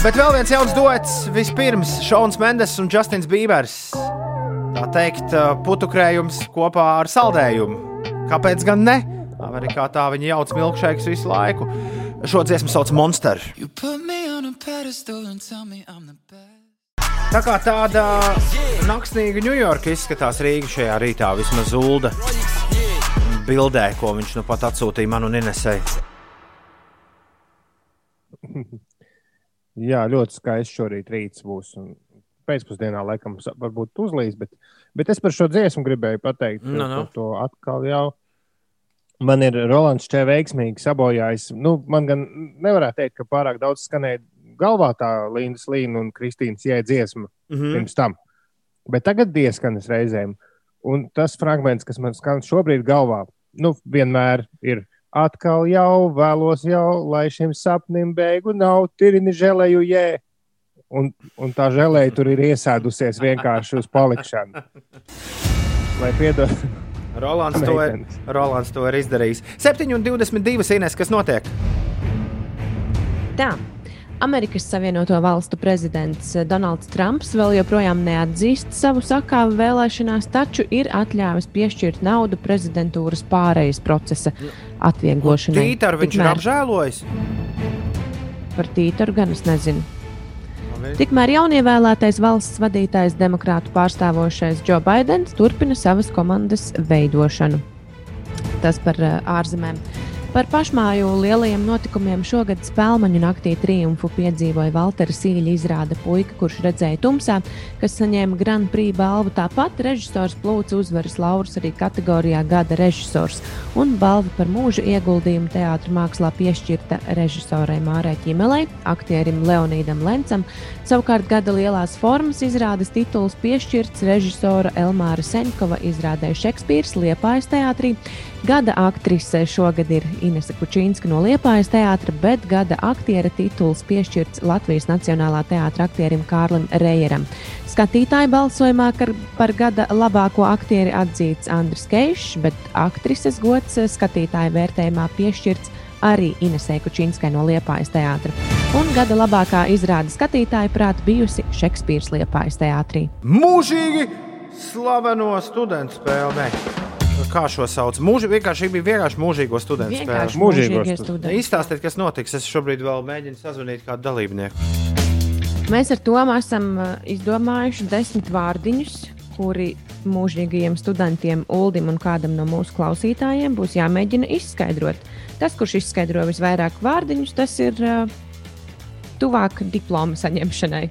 Bet vēl viens jauns duets. Vispirms Šons Mendes un Justins Bībers. Tā teikt, uh, putukrējums kopā ar saldējumu. Kāpēc gan ne? Amerikā tā viņi jauc milkšēkus visu laiku. Šo dziesmu sauc Monster. Tā kā tāda naksnīga Ņujorka izskatās Rīga šajā rītā, vismaz Zulda bildē, ko viņš nu pat atsūtīja man un Inesai. *laughs* Jā, ļoti skaists šorīt rīts būs. un Pēcpusdienā laikam varbūt uzlīs, bet, bet es par šo dziesmu gribēju pateikt. Nu, nu. To, to atkal jau. Man ir Rolands Čē veiksmīgi sabojājis. Nu, man gan nevarētu teikt, ka pārāk daudz skanēja galvā tā Līnas Līna un Kristīnas jēga dziesma Mhm. pirms tam. Bet tagad dieskanas reizēm. Un tas fragments, kas man skan šobrīd galvā, nu, vienmēr ir atkal jau vēlos jau, lai šim sapnim beigu nav tirini žēlēju jē. Un, un tā žēlēja tur ir iesēdusies vienkārši uz palikšanu. Lai piedod. Rolands to, ir. Rolands to ir izdarījis. 7,22 Ines, kas notiek? Tā. Amerikas Savienoto Valstu prezidents Donalds Trumps vēl joprojām neatzīst savu sakāvu vēlēšanās, taču ir atļāvis piešķirt naudu prezidentūras pārejas procesa atvieglošanai. Tītāru viņš ir Tikmēr- apžēlojis. Par tītaru gan es nezinu. Tikmēr jaunievēlētais valsts vadītājs, demokrātu pārstāvošais Joe Bidenis, turpina savas komandas veidošanu. Tas par ā, ārzemēm. Par pašmāju lielajiem notikumiem šogad spēļu naktī triumfu piedzīvoja Valtera Sīļa izrāda puika, kurš redzēja tumsā, kas saņēma Grand Prix balvu. Tāpat režisors plūca uzvaras laurus arī kategorijā Gada režisors, un balva par mūža ieguldījumu teātrī mākslā piešķirta režisorai Mārai Čimelei, aktierim Leonīdam Lencam. Savukārt gada lielās formas izrādes tituls piešķirts režisora Elmāra Seņkova izrādē Šekspīrs Liepājas teātrī. Gada aktrise šogad ir Inese Kučīnska no Liepājas teātra, bet gada aktiera tituls piešķirts Latvijas Nacionālā teātra aktierim Kārlim Reijeram. Skatītāju balsojumā par gada labāko aktieri atzīts Andris Keišs, bet aktrises gods skatītāju vērtējumā piešķirts arī Inesē Kučīnskai no Liepājas teātra. Un gada labākā izrāde skatītāju prāt bijusi Šekspīrs Liepājas teātrī. Mūžīgi slaveno studentu spēli. Kā šo sauc? Mūži, vienkārši bija vienkārši mūžīgo studentu spēle. Mūžīgo studenti. Izstāstiet, kas notiks. Es šobrīd vēl mēģinu sazvanīt kādu dalībnieku. Mēs ar to esam uh, izdomājuši desmit vārdiņus, kuri mūžīgajiem studentiem, Uldim un kādam no mūsu klausītājiem būs jāmēģina izskaidrot. Tas, kurš izskaidro visvairāk vārdiņus, tas ir uh, tuvāk diploma saņemšanai.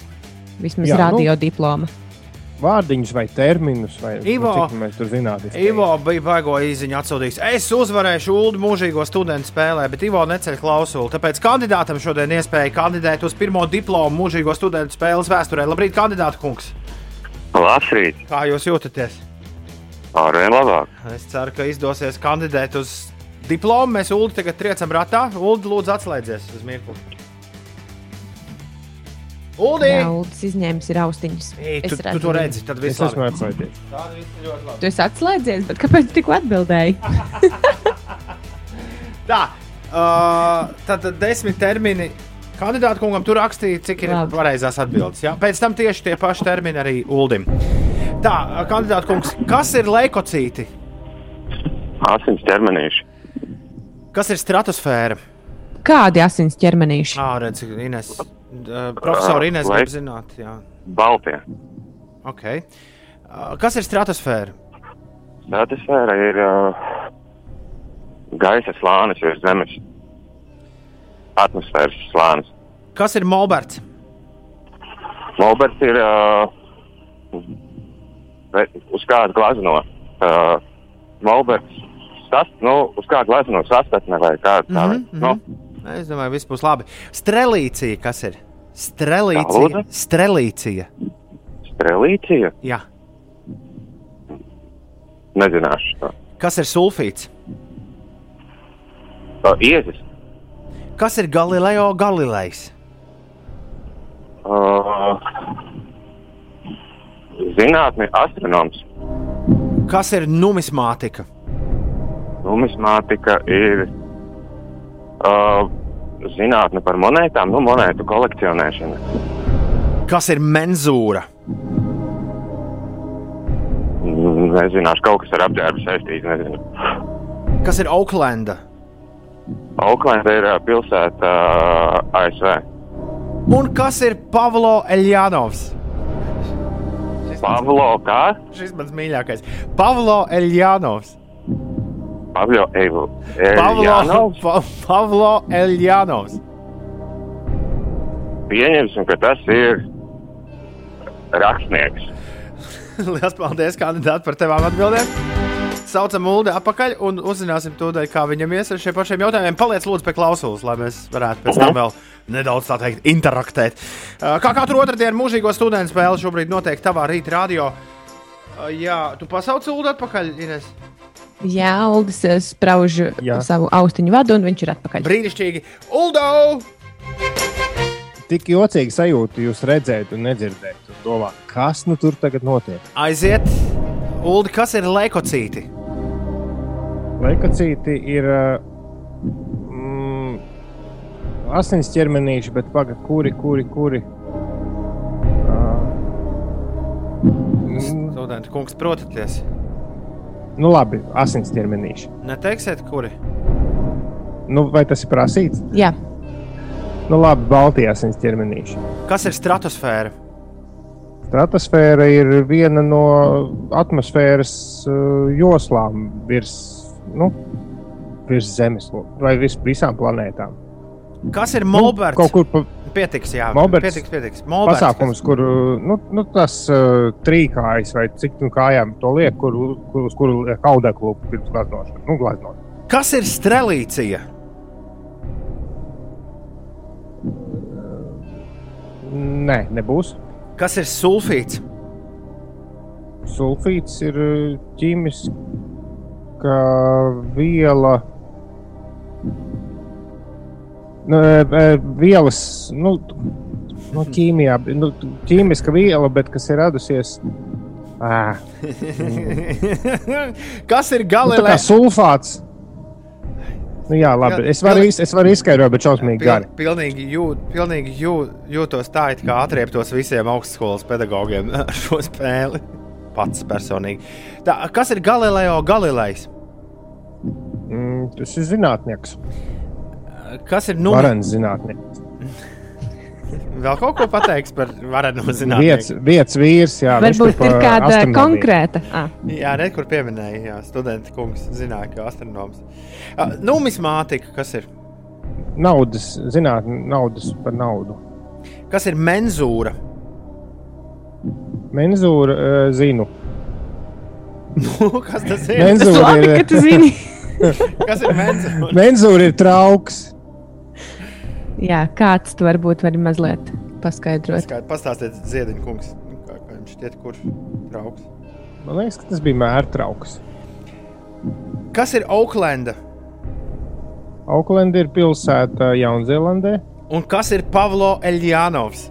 Vismaz Jā, nu. radio diploma. Vārdiņus vai terminus, vai Ivo. nu, cik mēs tur zinātnē. Ivo bija baigo īziņu atsūtījis. Es uzvarēšu ULD mūžīgo studentu spēlē, bet Ivo neceļ klausuli. Tāpēc kandidātam šodien iespēja kandidēt uz pirmo diplomu mūžīgo studentu spēles vēsturē. Labrīt, kandidāta kungs! Labrīt, Kā jūs jūtaties? arvien labāk. Es ceru, ka izdosies kandidēt uz diplomu. Mēs ULD tagad triecam ratā. ULD lūdzu atslēdzies uz mirkli. ULD! Jā, Uldis izņēmis ir austiņas. Ei, Es Tu, tu to redzi, tad Es viss esmu labi. atslēdzies. Tāda viss ir ļoti labi. Tu esi atslēdzies, bet kāpēc tu tikko atbildēji? *laughs* Tā, uh, tad desmit termini. Kandidātu kungam tur rakstīja, cik ir Labi. pareizās atbildes. Ja? Pēc tam tieši tie paši termini arī Uldim. Tā, kandidātu kungs, kas ir leukocīti? Asins ķermenīši, Kas ir stratosfēra? Kādi asins ķermenīši? Ā, redz, Ines. Uh, profesori Ines Lai- grib zināt. Jā. baltie. Okay. Uh, kas ir stratosfēra? Stratosfēra ir uh, gaisa slānis virs zemes. Atmosfēras slānis. Kas ir Molberts? Molberts ir uh, uz kāda glazno. Uh, Molberts sast, nu, uz kāda glazno sastatne vai kāda tā. Mm -hmm. nu, Es domāju, viss būs labi. Strelīcija, kas ir? Strelīcija. Strelīcija. strelīcija. Jā. Nezināšu. to. Kas ir sulfīts? Uh, iezis. Kas ir Galileo Galilejs? Uh, zinātne, astronoms. Kas ir numismātika? Numismātika ir uh, zinātne par monētām, nu, monētu kolekcionēšana. Kas ir menzūra? Nezināšu, kaut kas ar apģērbu saistīts. Nezinu. Kas ir Auklanda? Auklanda ir pilsēta uh, ASV. Un kas ir Pavlo Eljānovs? Pavlo, kā? Šis mans mīļākais. Pavlo Eljānovs. Pavlo Evu. Pavlo, pa, Pavlo Eljānovs. Pieņemsim, ka tas ir rakstnieks. *laughs* Lielas paldies, kandidāti, par tevām atbildēm. Saucam Ulu atpakaļ un uzzināsim tūdaļ, kā viņam ies ar šiem pašiem jautājumiem. Paliec lūdzu pie klausulas, lai mēs varētu pēc tam vēl nedaudz tā teikt, interaktēt. Kā katru otrdienu mūžīgo studentu spēli šobrīd notiek tavā rīta radio. Jā, tu pasauc Ulu atpakaļ, Ines. Jā, Uldis eh, sprauž Jā. savu austiņu vadu, un viņš ir atpakaļ. Brīnišķīgi. Uldo! Tik jocīgi sajūta jūs redzēt un nedzirdēt. Un domā, kas nu tur tagad notiek? Aiziet! Uldi, kas ir leukocīti? Leukocīti ir. uh, Mm, asins ķermenīši, bet pagaidi, kuri, kuri, kuri. Studenti, kungs, protaties. Nu, labi, asins ķermenīši. Neteiksiet, kuri? Nu, vai tas ir prasīts? Jā. Nu, labi, Baltijas asins ķermenīši. Kas ir stratosfēra? Stratosfēra ir viena no atmosfēras uh, joslām virs, nu, virs Zemes vai vis, visām planētām. Kas ir Molberts? Nu, kaut kur pa, Pietiks, jā. Molberts. Pietiks, pietiks. Molberts, pasākums, kur nu, nu, tas uh, trīkājas vai cik nu kājām to liek, kur, kur, uz kuru liek audeklu pirms glaznošanas. Nu, glaznošanas. Kas ir strelīcija? Nē, nebūs. Kas ir sulfīts? Sulfīts ir uh, ķīmiska viela. E, vielas, nu, nu, *laughs* ķīmijā, nu, ķīmiska viela, bet kas ir radusies. Ā, Kas ir nu, tā kā sulfāts. Nu, jā, labi. Es varu, iz, es varu izskaidrot, bet šausmīgi Pil, gari. pilnīgi jūt, pilnīgi jū, jūtos tā, it kā atrieptos visiem augstskolas pedagogiem *laughs* šo spēli. Pats personīgi. Tā, kas ir Galileo Galilejs? Mm, tas ir zinātnieks. Kas ir nu? Varens zinātnieks. *laughs* Vēl kaut ko pateiks par varenu Vietas, zinātnieku. vietas vīrs, jā. Varbūt ir kāda astronomiju. konkrēta. Ah. Jā, re, kur pieminēja, jā, studenta kungs zināja, ka astronoms. Uh, Numismātika, kas ir? Naudas, zinātnē, naudas par naudu. Kas ir menzūra? Menzūra uh, zinu. kas tas ir? Menzūra Labi, ir, ka tu zini. *laughs* Kas ir menzūra? menzūra ir trauks. Jā, kāds tu varbūt vari mazliet paskaidrot. Kā, pastāstiet, Ziediņa kungs, kā, kā jums šķiet, kurš trauks? Man liekas, ka tas bija mērtrauks. Kas ir Auklanda? Auklenda ir pilsēta Jaunzēlandē. Un kas ir Pavlo Eljānovs?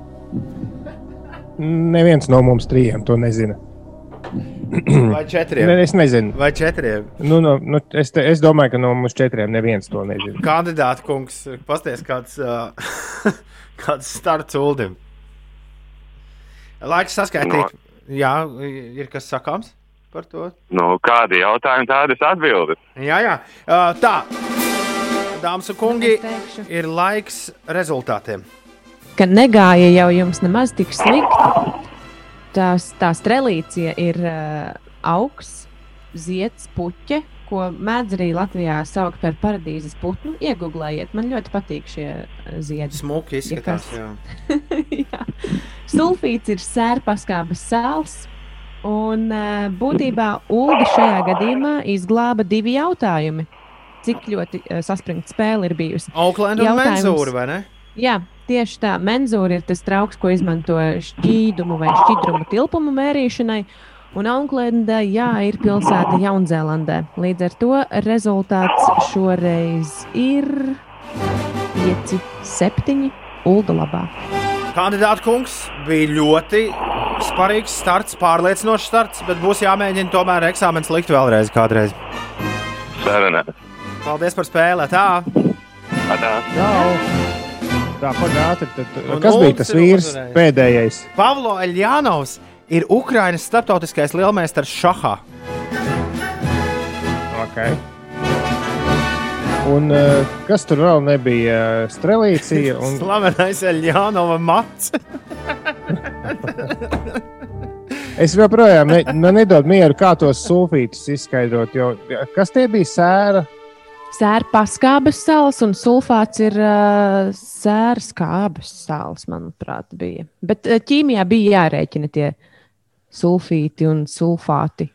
Neviens no mums trījiem to nezina. Vai četriem? Ne, es nezinu. Vai četriem? Nu, nu, nu, es, te, es domāju, ka no mums četriem neviens to nezina. Kandidāta kungs, pasties kāds, uh, *laughs* kāds starts uldim. Laiks saskaitīt. Jā, ir kas sakāms par to? Nu, kādi jautājumi, tādas atbildes. Jā, jā. Uh, tā, dāmas un kungi, ir laiks rezultātiem. Ka negāja jau jums nemaz tik slikti. Tās, tā strelīcija ir uh, augs, zieds, puķe, ko mēdz arī Latvijā saukt par paradīzes putnu. Iegūlējiet, man ļoti patīk šie uh, ziedi. Smuki izskatās. kas. Jā. *laughs* Jā. Sulfīts ir sērpaskābes sāls. Un uh, būtībā Ulu šajā gadījumā izglāba divi jautājumi. Cik ļoti uh, saspringta spēle ir bijusi? Auklanda un. Menzūra, vai ne? Jā, tieši tā. Menzūra ir tas trauks, ko izmanto šķīdumu vai šķidrumu tilpumu mērīšanai. Un Auklenda, jā, ir pilsēta Jaunzēlandē. Līdz ar to rezultāts šoreiz ir 5, 7 Ulda labā. Kandidāta kungs bija ļoti sparīgs starts, pārliecinošs starts, bet būs jāmēģina tomēr eksāmenis likt vēlreiz kādreiz. Sarunā. Paldies par spēli! Tā! Tā. Jā, tā pagātne. Un Kas bija tas ir vīrs uzvarējis. pēdējais? Pavlo Eljānovs ir Ukraiņas starptautiskais lielmeistars šahā. Okay. Un uh, kas tur vēl nebija? Strelīcija un *laughs* Slavenais Eljānova mats. *laughs* Es joprojām ne, man nedodu mieru, kā tos sulfītus izskaidrot. Jo, kas tie bija sēra? Sēra paskābes sāls un sulfāts ir uh, sēra skābes sāls, manuprāt, bija. Bet uh, ķīmijā bija jārēķina tie sulfīti un sulfāti.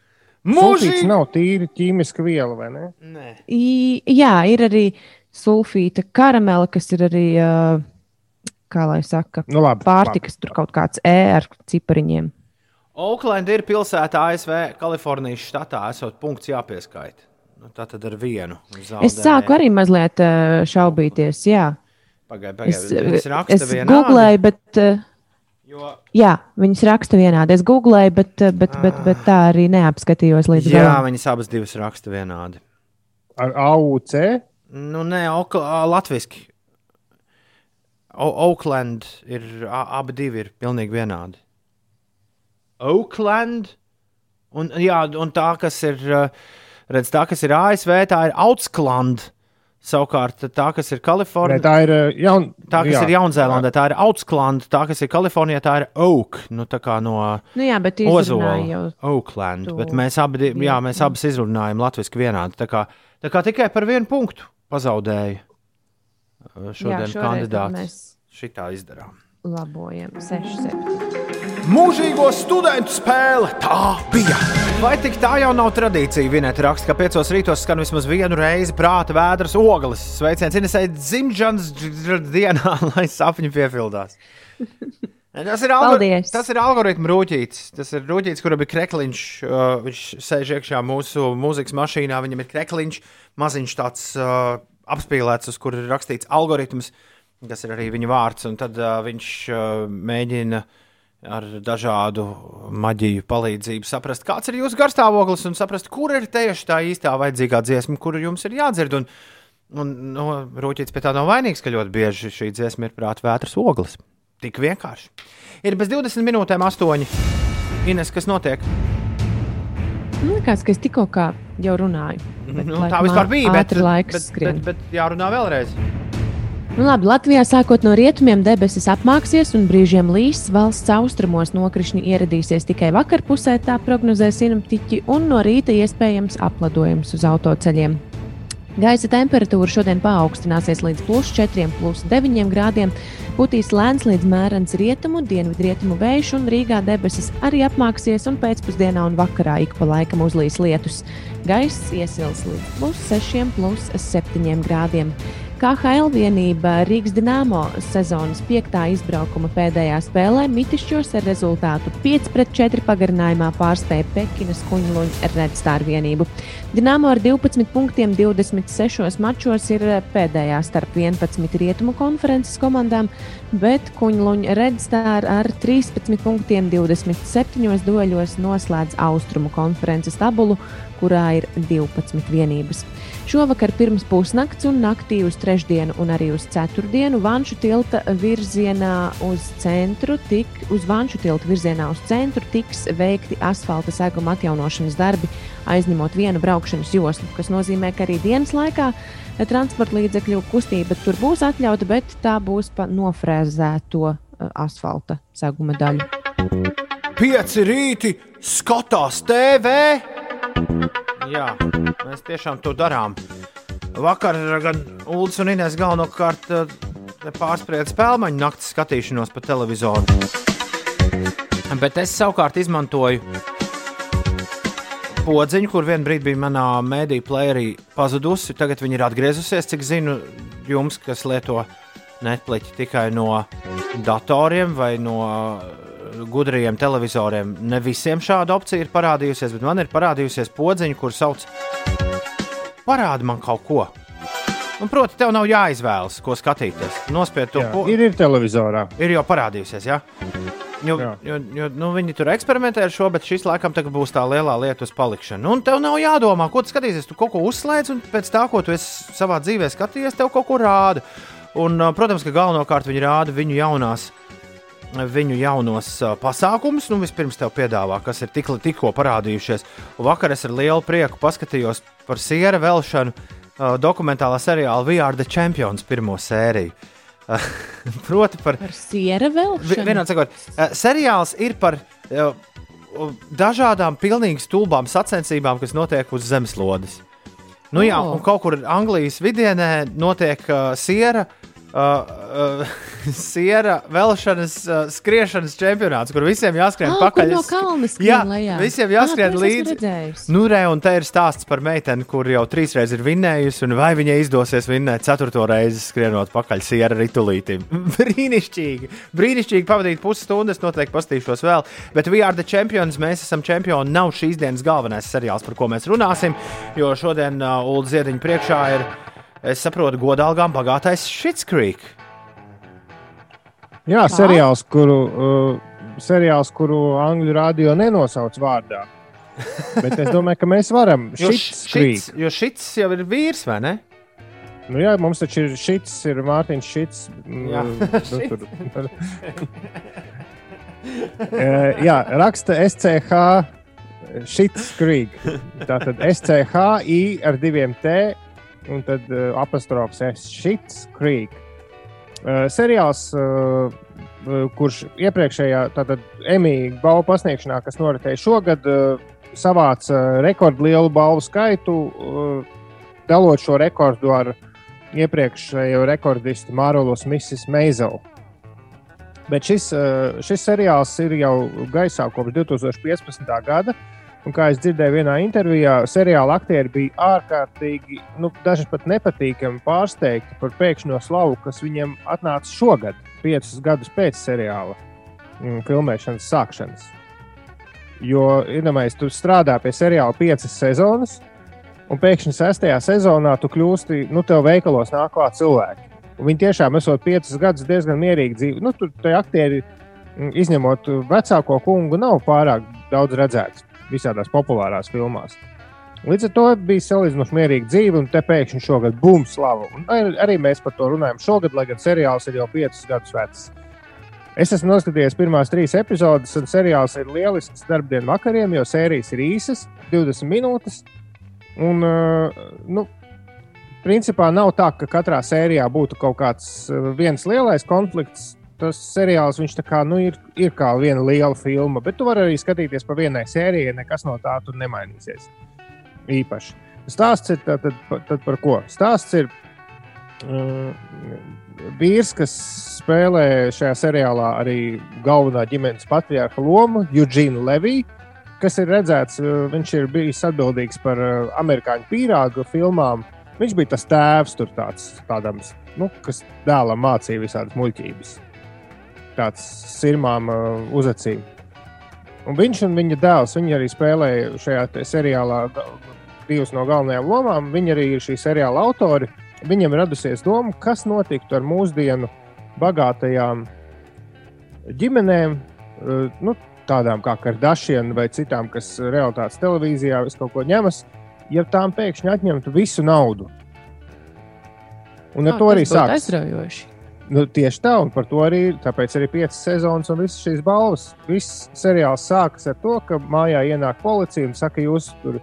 Mūžīgi! nav tīri ķīmiska viela, vai ne? Nē. I, jā, ir arī sulfīta karamela, kas ir arī, uh, kā lai saka, Nu, labi, pārtikas, tur kaut kāds E ar cipariņiem. Auklanda ir pilsēta ASV, Kalifornijas štatā, esot punkts jāpieskaita. Nu, tā tad ar vienu. Es sāku arī mazliet uh, šaubīties, jā. Pagaidiet, Es, pagaidiet. Es rakstu es googlēju, bet. Uh, Jo, Jā, viņas raksta vienādi. Es googlēju, bet, uh, bet, bet, bet tā arī neapskatījos līdz jā, galam. viņas abas divas raksta vienādi. Ar AUC. Nu, nē. O- Oakland ir abi divi ir pilnīgi vienādi. Oakland un, jā, un tā, kas ir, uh, redz, tā, kas ir ASV, tā ir Outskland. Savukārt, tā, kas ir Kalifornijā, tā ir uh, jaun, tā, kas jā. jā. ir Jaunzēlandē, tā ir Outskland, tā, kas ir Kalifornijā, tā ir Oak. Nu, tā kā no Nu, jā, bet Ozola. Oakland. to Bet mēs abi, jā, mēs abas izrunājam latviešu vienādi. Tā kā, tā kā tikai par vienu punktu pazaudēja uh, šodien tad kandidāts. mēs- Šitā izdarām. Labojam, 6, 7. Mūžīgo studentu spēle tā bija. Vai tik tā jau nav tradīcija? Vinēt raksta, ka piecos rītos skan vismaz vienu reizi prāta vēdras ogles. Sveiciens Inesai dzimšanas dienā, *laughs* lai sapņi piepildās. Tas ir, algor... Tas ir algoritmu rūtīts. Tas ir rūtīts, kuram ir krekliņš. Uh, viņš sēž iekšā mūsu mūzikas mašīnā. Viņam ir krekliņš, maziņš tāds uh, apspīlēts, uz kura ir rakstīts algoritms, kas ir arī viņa vārds. Un tad uh, viņš uh, mēģina ar dažādu maģiju palīdzību saprast, kāds ir jūsu garstāvoklis un saprast, kur ir tieši tā īstā vajadzīgā dziesma, kuru jums ir jādzird. Un, un no, Rūķis pie tā nav vainīgs, ka ļoti bieži šī dziesma ir prāta vētras oglis. Tik vienkārši. Ir bez 20 minūtēm, 8. Ines, kas notiek? Man liekas, ka es tikko kā jau runāju. Bet, Nu, tā vispār bija. Bet, bet, skrien. bet, bet jārunā vēlreiz. Nu, labi, Latvijā sākot no rietumiem debesis apmāksies un brīžiem līs. Valsts austrumos nokrišņi ieradīsies tikai vakarpusē, tā prognozē sinaptiķi, un no rīta iespējams apladojums uz autoceļiem. Gaisa temperatūra šodien paaugstināsies līdz plus 4, plus 9 grādiem. Putīs lēns līdz mērens rietumu, dienvidrietumu vējš, un Rīgā debesis arī apmāksies, un pēcpusdienā un vakarā ik pa laikam uzlīs lietus. Gaiss iesils līdz plus 6, plus 7 grādiem. KHL vienība Rīgas Dienāmo sezonas piektā izbraukuma pēdējā spēlē Mitišķos ar rezultātu 5-4 pagarinājumā pārspēja Pekinas kuņluņa Redstāra vienību. Dienāmo ar 12 punktiem 26 mačos ir pēdējā starp 11 rietumu konferences komandām, bet kuņluņa Redstāra ar 13 punktiem 27 dueļos noslēdz austrumu konferences tabulu, kurā ir 12 vienības. Šovakar pirms pusnakts un naktī uz trešdienu un arī uz ceturtdienu Vanšu tilta virzienā uz centru, tik, uz Vanšu tilta virzienā uz centru tiks veikti asfalta seguma atjaunošanas darbi, aizņemot vienu braukšanas joslu, kas nozīmē, ka arī dienas laikā transporta līdzekļu kustība tur būs atļauta, bet tā būs pa nofrēzēto eh, asfalta seguma daļu. Pieci rīti skatās TV. Jā, mēs tiešām to darām. Vakar gan Ulas un Inês galvenokārt eh, pārsprieda spēļu naktas skatīšanos pa televizoru. Bet es savukārt izmantoju podziņu, kur vienā brīdī bija manā mēdīņu playerī pazudusi. Tagad viņa ir atgriezusies. Cik zinu, jums, kas lieto Netflix tikai no datoriem vai no gudriem televizoriem, ne visiem šāda opcija ir parādījusies, bet man ir parādījusies podziņa, kur sauc Parādi man kaut ko. Un, proti, tev nav jāizvēlas, ko skatīties. Nospied to Jā, po- ir, ir televizorā. ir jau parādījusies. Ja? Jo, Jā. jo, jo, nu, viņi tur eksperimentē ar šo, bet šis laikam būs tā lielā lieta uz palikšanu. Nu, Un tev nav jādomā, ko tu skatīsies. Tu kaut ko uzslēdz, un pēc tā, ko tu esi savā dzīvē skatījies, tev kaut ko rāda. Un, protams, ka galvenokārt viņi rāda viņu jaunās. Viņu jaunos pasākumus, nu, vispirms te piedāvā, kas ir tik, tikko parādījušies. Vakar es ar lielu prieku paskatījos par siera velšanu dokumentālā seriāla We Are the Champions pirmo sēriju. *laughs* Proti, par Ar siera vēl? Vi- Vienādi sakot, seriāls ir par dažādām pilnīgi stulbām sacensībām, kas notiek uz zemeslodes. Nu, jā, un kaut kur Anglijas vidienē notiek uh, siera. Uh, uh, *laughs* siera velšanas, uh, skriešanas čempionāts, kur visiem jāskrien Ah, pakaļ. no kalna skrien Jā, lejā. visiem Ah, jāskrien esmu līdzi. Nu, re, un te ir stāsts par meiteni, kur jau trīsreiz ir vinnējusi, un vai viņai izdosies vinnēt ceturto reizi skrienot pakaļ siera ritulītim. *laughs* brīnišķīgi! Brīnišķīgi pavadīt pusstundas, noteikti pastīšos vēl. Bet We Are the Champions, mēs esam čempioni, nav šīs dienas galvenais seriāls, par ko mēs runāsim, jo šodien uh, Ulu Ziediņa priekšā ir, es saprotu, godalgām bagātais Shits Creek. Jā, seriāls, kuru, uh, seriāls, kuru angļu radio nenosauc vārdā. Bet es domāju, ka mēs varam. *laughs* Šits, Creek. jo šits jau ir vīrs, vai ne? Nu, jā, mums taču ir šis, ir Mārtiņš šis. Jā, nu, *laughs* tur. *laughs* Eh, jā, raksta SCH šits Creek. Tātad SCHI ar diviem T un tad uh, apostrofs S šits Creek. Uh, seriāls, uh, kurš iepriekšējā Emīļa balvu pasniegšanā, kas noritēja šogad, uh, savāca rekordlielu balvu skaitu, uh, dalot šo rekordu ar iepriekšējo rekordistu Mārulus Misis Meizelu. Bet šis, eh, šis seriāls ir jau gaisā kopš 2015. gada. Un kā es dzirdēju vienā intervijā, seriāla aktieri bija ārkārtīgi, nu, daži pat nepatīkami pārsteigti par pēkšņo slavu, kas viņiem atnāca šogad, piecus gadus pēc seriāla mm, filmēšanas sākšanas. Jo, iedomājieties, tu strādā pie seriāla piecas sezonas, un pēkšņi sestajā sezonā tu kļūsti, nu, tev veikalos nāk klāt cilvēki. Un viņi tiešām esot piecus gadus diezgan mierīgi dzīvo. Nu, tur tie aktieri, mm, izņemot vecāko kungu, nav pārāk daudz redzēts visādās populārās filmās. Līdz ar to bija salīdzinoši mierīga dzīve, un te pēkšņi šogad bums slava. Un ar- arī mēs par to runājam šogad, lai gan seriāls ir jau piecus gadus vecs. Es esmu noskatījies pirmās trīs epizodes, un seriāls ir lielisks darbdienu vakariem, jo sērijas ir īsas, 20 minūtes. Un, uh, nu, principā nav tā, ka katrā sērijā būtu kaut kāds uh, viens lielais konflikts. Tas seriāls viņš tā kā, nu, ir, ir kā viena liela filma, bet tu vari arī skatīties pa vienai sērijai, nekas no tā tur nemainīsies. Īpaši. Stāsts ir tad, tad, tad par ko? Stāsts ir um, vīrs, kas spēlē šajā seriālā arī galvenā ģimenes patriarcha lomu, Eugene Levija kas ir redzēts, uh, viņš ir bijis atbildīgs par uh, amerikāņu pīrāgu filmām. Viņš bija tas tēvs, tur tāds, tādams, nu, kas dēlam mācīja visādas muļķības. Tāds sirmām uh, uzacīm. Un viņš un viņa dēls viņi arī spēlēja šajā seriālā divas no galvenajām lomām. Viņi arī ir šī seriāla autori. Viņam radusies doma, kas notiktu ar mūsdienu bagātajām ģimenēm, uh, nu, tādām kā Kardashian vai citām, kas realitātes televīzijā visu kaut ko ņemas, ja tām pēkšņi atņemtu visu naudu. Un ar Ā, to arī sākas. Aizraujoši. Nu, tieši tā, un par to arī tāpēc arī piecas sezonas un visas šīs balvas. Viss seriāls sākas ar to, ka mājā ienāk policija un saka, jūs tur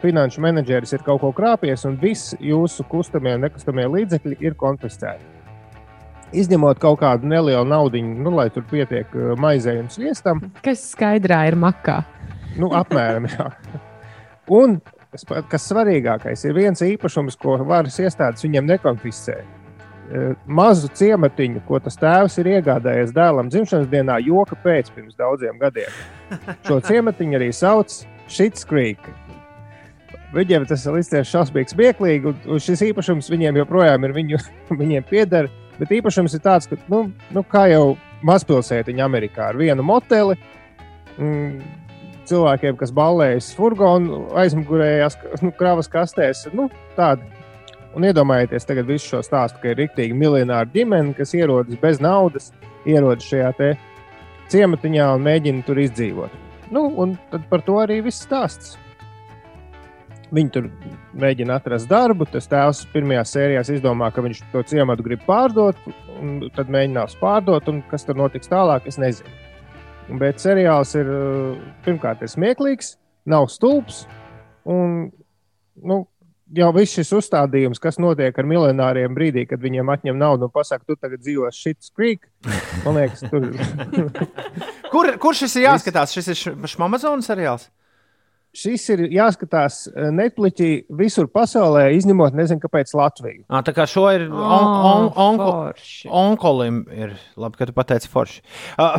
finanšu menedžeris ir kaut ko krāpies, un viss jūsu kustamie un nekustamie līdzekļi ir konfiscēti. Izņemot kaut kādu nelielu naudu, nu, lai tur pietiek uh, maizei un sviestam, Kas skaidrā ir makā? nu, apmēram. Jā. Un kas svarīgākais, ir viens īpašums, ko varas iestādes viņam nekonfiscē. Eh, Mazu ciematiņu, ko tas tēvs ir iegādājies dēlam dzimšanas dienā, joka pēc pirms daudziem gadiem. Šo ciematiņu arī sauc Shits Creek. Viņiem tas ir līdz šausmīgs, smieklīgi, un- šis īpašums viņiem joprojām ir viņu, *laughs* viņiem pieder. Bet īpašums ir tāds, ka, nu, nu kā jau mazpilsētiņa Amerikā ar vienu moteli, mm, cilvēkiem, kas ballējas furgonu aizmugurējās nu, kravas kastēs. Nu, tādi. Un iedomājieties tagad visu šo stāstu, ka ir rīktīgi miljonāra ģimene, kas ierodas bez naudas, ierodas šajā ciematiņā un mēģina tur izdzīvot. Nu, un par to arī viss stāsts. Viņi tur mēģina atrast darbu. Tas tēvs pirmajā sērijā izdomā, ka viņš to ciematu grib pārdot, un tad mēģinās pārdot, un kas tur notiks tālāk, es nezinu. Bet seriāls ir uh, pirmkārt ir smieklīgs, nav stulbs. Un, nu, jau viss šis uzstādījums, kas notiek ar miljonāriem brīdī, kad viņiem atņem naudu un pasakā, tu tagad dzīvo šis krīks. Man liekas, tur *laughs* Kur, kur šis ir jāskatās? Šis ir Šmamazonas seriāls. šis ir jāskatās uh, Netflixī visur pasaulē, izņemot, nezinu, kāpēc Latviju. À, tā kā šo ir on, on, onko, onkolim, ir labi, ka tu pateici forši. Uh,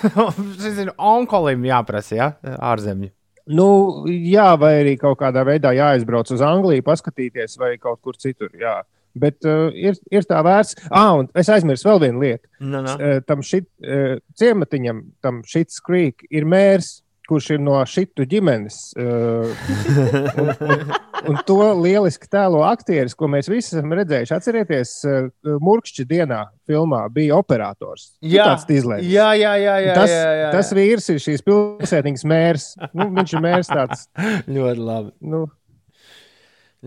*laughs* šis ir onkolim jāprasa, ja? ārzemju. Nu, jā, vai arī kaut kādā veidā jāizbrauc uz Angliju, paskatīties, vai kaut kur citur. Jā. Bet uh, ir, ir tā vērts. Ah, un es aizmirsu vēl vienu lietu. Nu, nu. Uh, tam šit, uh, ciematiņam, tam šits krīk, ir mērs, kurš ir no šitu ģimenes. Uh, un, un, un to lieliski tēlo aktieris, ko mēs visi esam redzējuši. Atcerieties, uh, Murkšķa dienā filmā bija operators. Jā, izlēms. jā, jā, jā, jā, tas, jā, jā, jā. tas vīrs ir šīs pilsētiņas mērs. Nu, viņš ir mērs tāds. *laughs* Ļoti labi. Nu,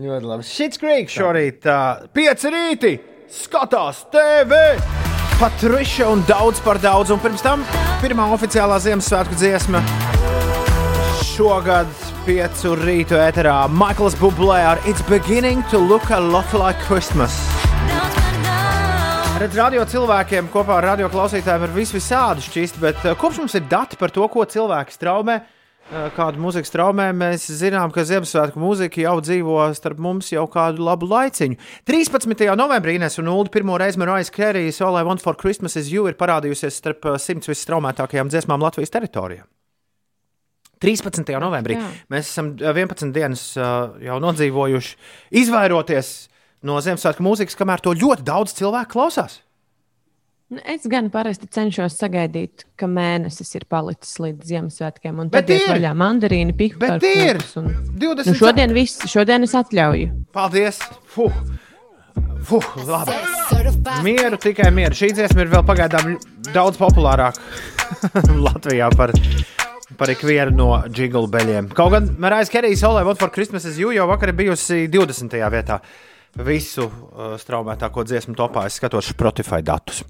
Ļoti labi. Šis grīks šorīt, uh, pieci rīti, skatās TV! Patriša un daudz par daudz. Un pirms tam pirmā oficiālā Ziemassvētku dziesma šogad piecu rītu ēterā Maikls Bublē ar It's beginning to look a lot like Christmas. Redz, radio cilvēkiem kopā ar radio klausītājiem ir vis visādi šķisti, bet uh, kopš mums ir dati par to, ko cilvēki straumē, uh, kādu mūziku straumē, mēs zinām, ka Ziemassvētku mūzika jau dzīvo starp mums jau kādu labu laiciņu. 13. novembrī Ines un Ulu pirmo reizi Mariah Carey's All I Want for Christmas is You ir parādījusies starp uh, simts visstraumētākajām dziesmām Latvijas teritorijā. 13. novembrī Jā. mēs esam uh, 11 dienas uh, jau nodzīvojuši, izvairoties no Ziemassvētku mūzikas, kamēr to ļoti daudz cilvēku klausās. Nu, Es gan parasti cenšos sagaidīt, ka mēnesis ir palicis līdz Ziemassvētkiem, un tad Bet ir! vaļā mandarīni, Bet pikāri. ir! Un... 20. Nu, šodien viss, šodien es atļauju. Paldies! Fuh. Fuh, labi. Mieru, tikai mieru. Šī dziesma ir vēl pagaidām daudz populārāka *laughs* Latvijā par, par ikvienu no jiggle beļiem. Kaut gan Marijas Kerijas What for Christmas is You jau vakar bijusi 20. vietā. Visu uh, straumētāko dziesmu topā es skatos Spotify datus.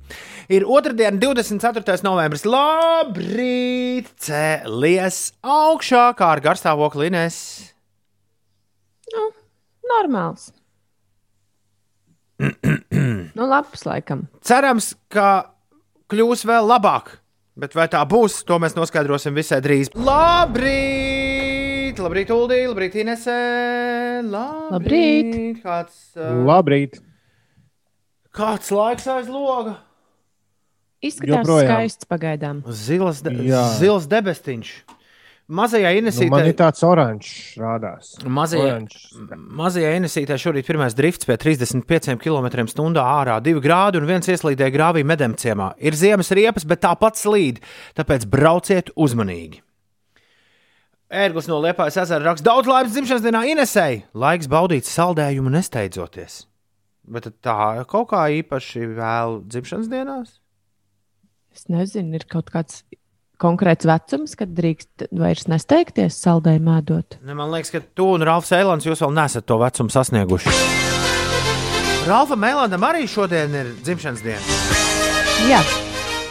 Ir otrdiena, 24. novembris. Labrīt! Cēlies augšā kā ar garstāvokli Inês. Nu, normāls. *clears throat* nu, labs, laikam. Cerams, ka kļūs vēl labāk. Bet vai tā būs, to mēs noskaidrosim visai drīz. Labrīt! Labrīt, Uldī! Labrīt, Inesē! Labrīt! Labrīt. Kāds, uh, Labrīt! kāds laiks aiz loga? Izskatās Joprojām. skaists pagaidām. Zils, de Jā. zils debestiņš. Mazajā Nu, Inesītē. man ir tāds oranžs rādās. Mazajā, Oranžs. mazajā Enesītē šorīt pirmais drifts pie 35 km/h ārā, 2 grādi un viens ieslīdēja grāvī medemciemā. Ir ziemas riepas, bet tāpat slīd, tāpēc brauciet uzmanīgi. Ērglis no Liepājas ezera raksta daudz laimes dzimšanas dienā Inesei. Laiks baudīt saldējumu nesteidzoties. Bet tā kaut kā īpaši vēl dzimšanas dienās? Es nezinu, ir kaut kāds konkrēts vecums, kad drīkst vairs nesteigties saldējumu ēdot. Ne, man liekas, ka tu un Ralfs Eilants jūs vēl nesat to vecumu sasnieguši. Ralfam Eilandam arī šodien ir dzimšanas diena. Jā,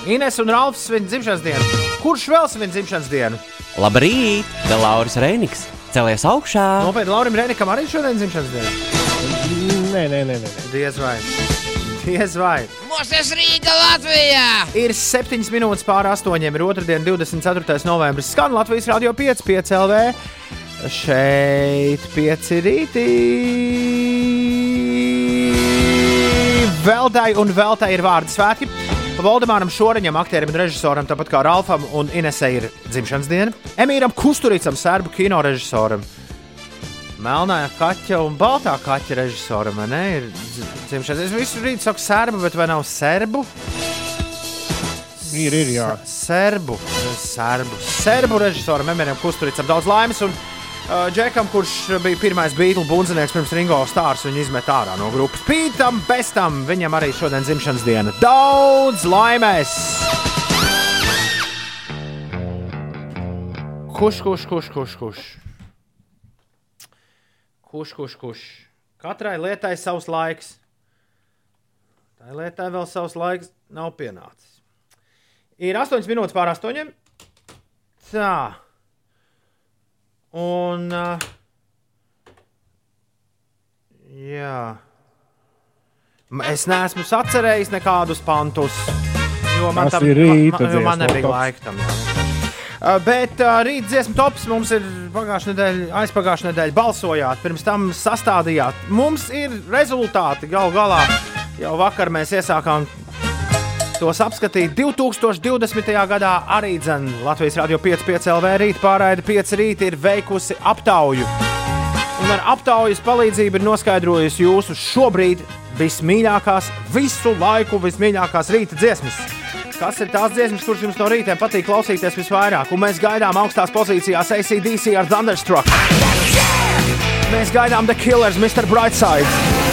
Ines un Ralfs svin dzimšanas dienu. Kurš vēl svin dzimšanas dienu? Labrīt! Vēl Lauris Reiniks! Celies augšā! Nopietni, Laurim Reinikam arī šodien dzimšanas diena. Nē, nē, nē. nē. Diez vai. Diez vai. Mūsu Rīga Latvijā! Ir 7 minūtes pāri 8. ir otrdiena, 24. novembris. Skan Latvijas Rādio 5, 5 LV. Šeit 5 rītī. Veltai un veltai ir vārdu svētki. Valdemāram Šoriņam, aktierim un režisoram, tāpat kā Ralfam un Inesai ir dzimšanas diena. Emīram Kusturicam, serbu kino režisoram. Melnā kaķa un baltā kaķa režisoram, ne? Ir dz- dzimšanas. Es visu rītu saku serbu, bet vai nav serbu? Ir, ir, jā. Serbu, serbu, serbu režisoram, Emīram Kusturicam daudz laimes. Un Džekam, kurš bija pirmais Beatles bundzinieks pirms Ringo Stārs, viņu izmet ārā no grupas. Pītam, Bestam, viņam arī šodien dzimšanas diena. Daudz laimes! Kurš, kurš, kurš, kurš, kurš? Kurš, kurš, kurš? Katrai lietai savs laiks. Tā lietai vēl savs laiks nav pienācis. Ir 8 minūtes pār 8. Tā. Un. Uh, jā. Es neesmu sacerējis nekādus pantus. Jo man, Tas tam, rīta ma, jo man dziesmu nebija laika tam. Jā. Uh, bet uh, rīt dziesmu tops mums ir pagājušā nedēļa, aizpagājušā nedēļa balsojāt, pirms tam sastādījāt. Mums ir rezultāti galu galā. Jau vakar mēs iesākām tos apskatīt. 2020. gadā arī dzen, Latvijas Rādio 5,5 LV rīta pārraide 5 rīta ir veikusi aptauju. Un ar aptaujas palīdzību ir noskaidrojusi jūsu šobrīd vismīļākās, visu laiku vismīļākās rīta dziesmas. Kas ir tās dziesmas, kuras jums no rīta patīk klausīties visvairāk? Un mēs gaidām augstās pozīcijās ACDC ar Thunderstruck. Mēs gaidām The Killers, Mr. Brightside.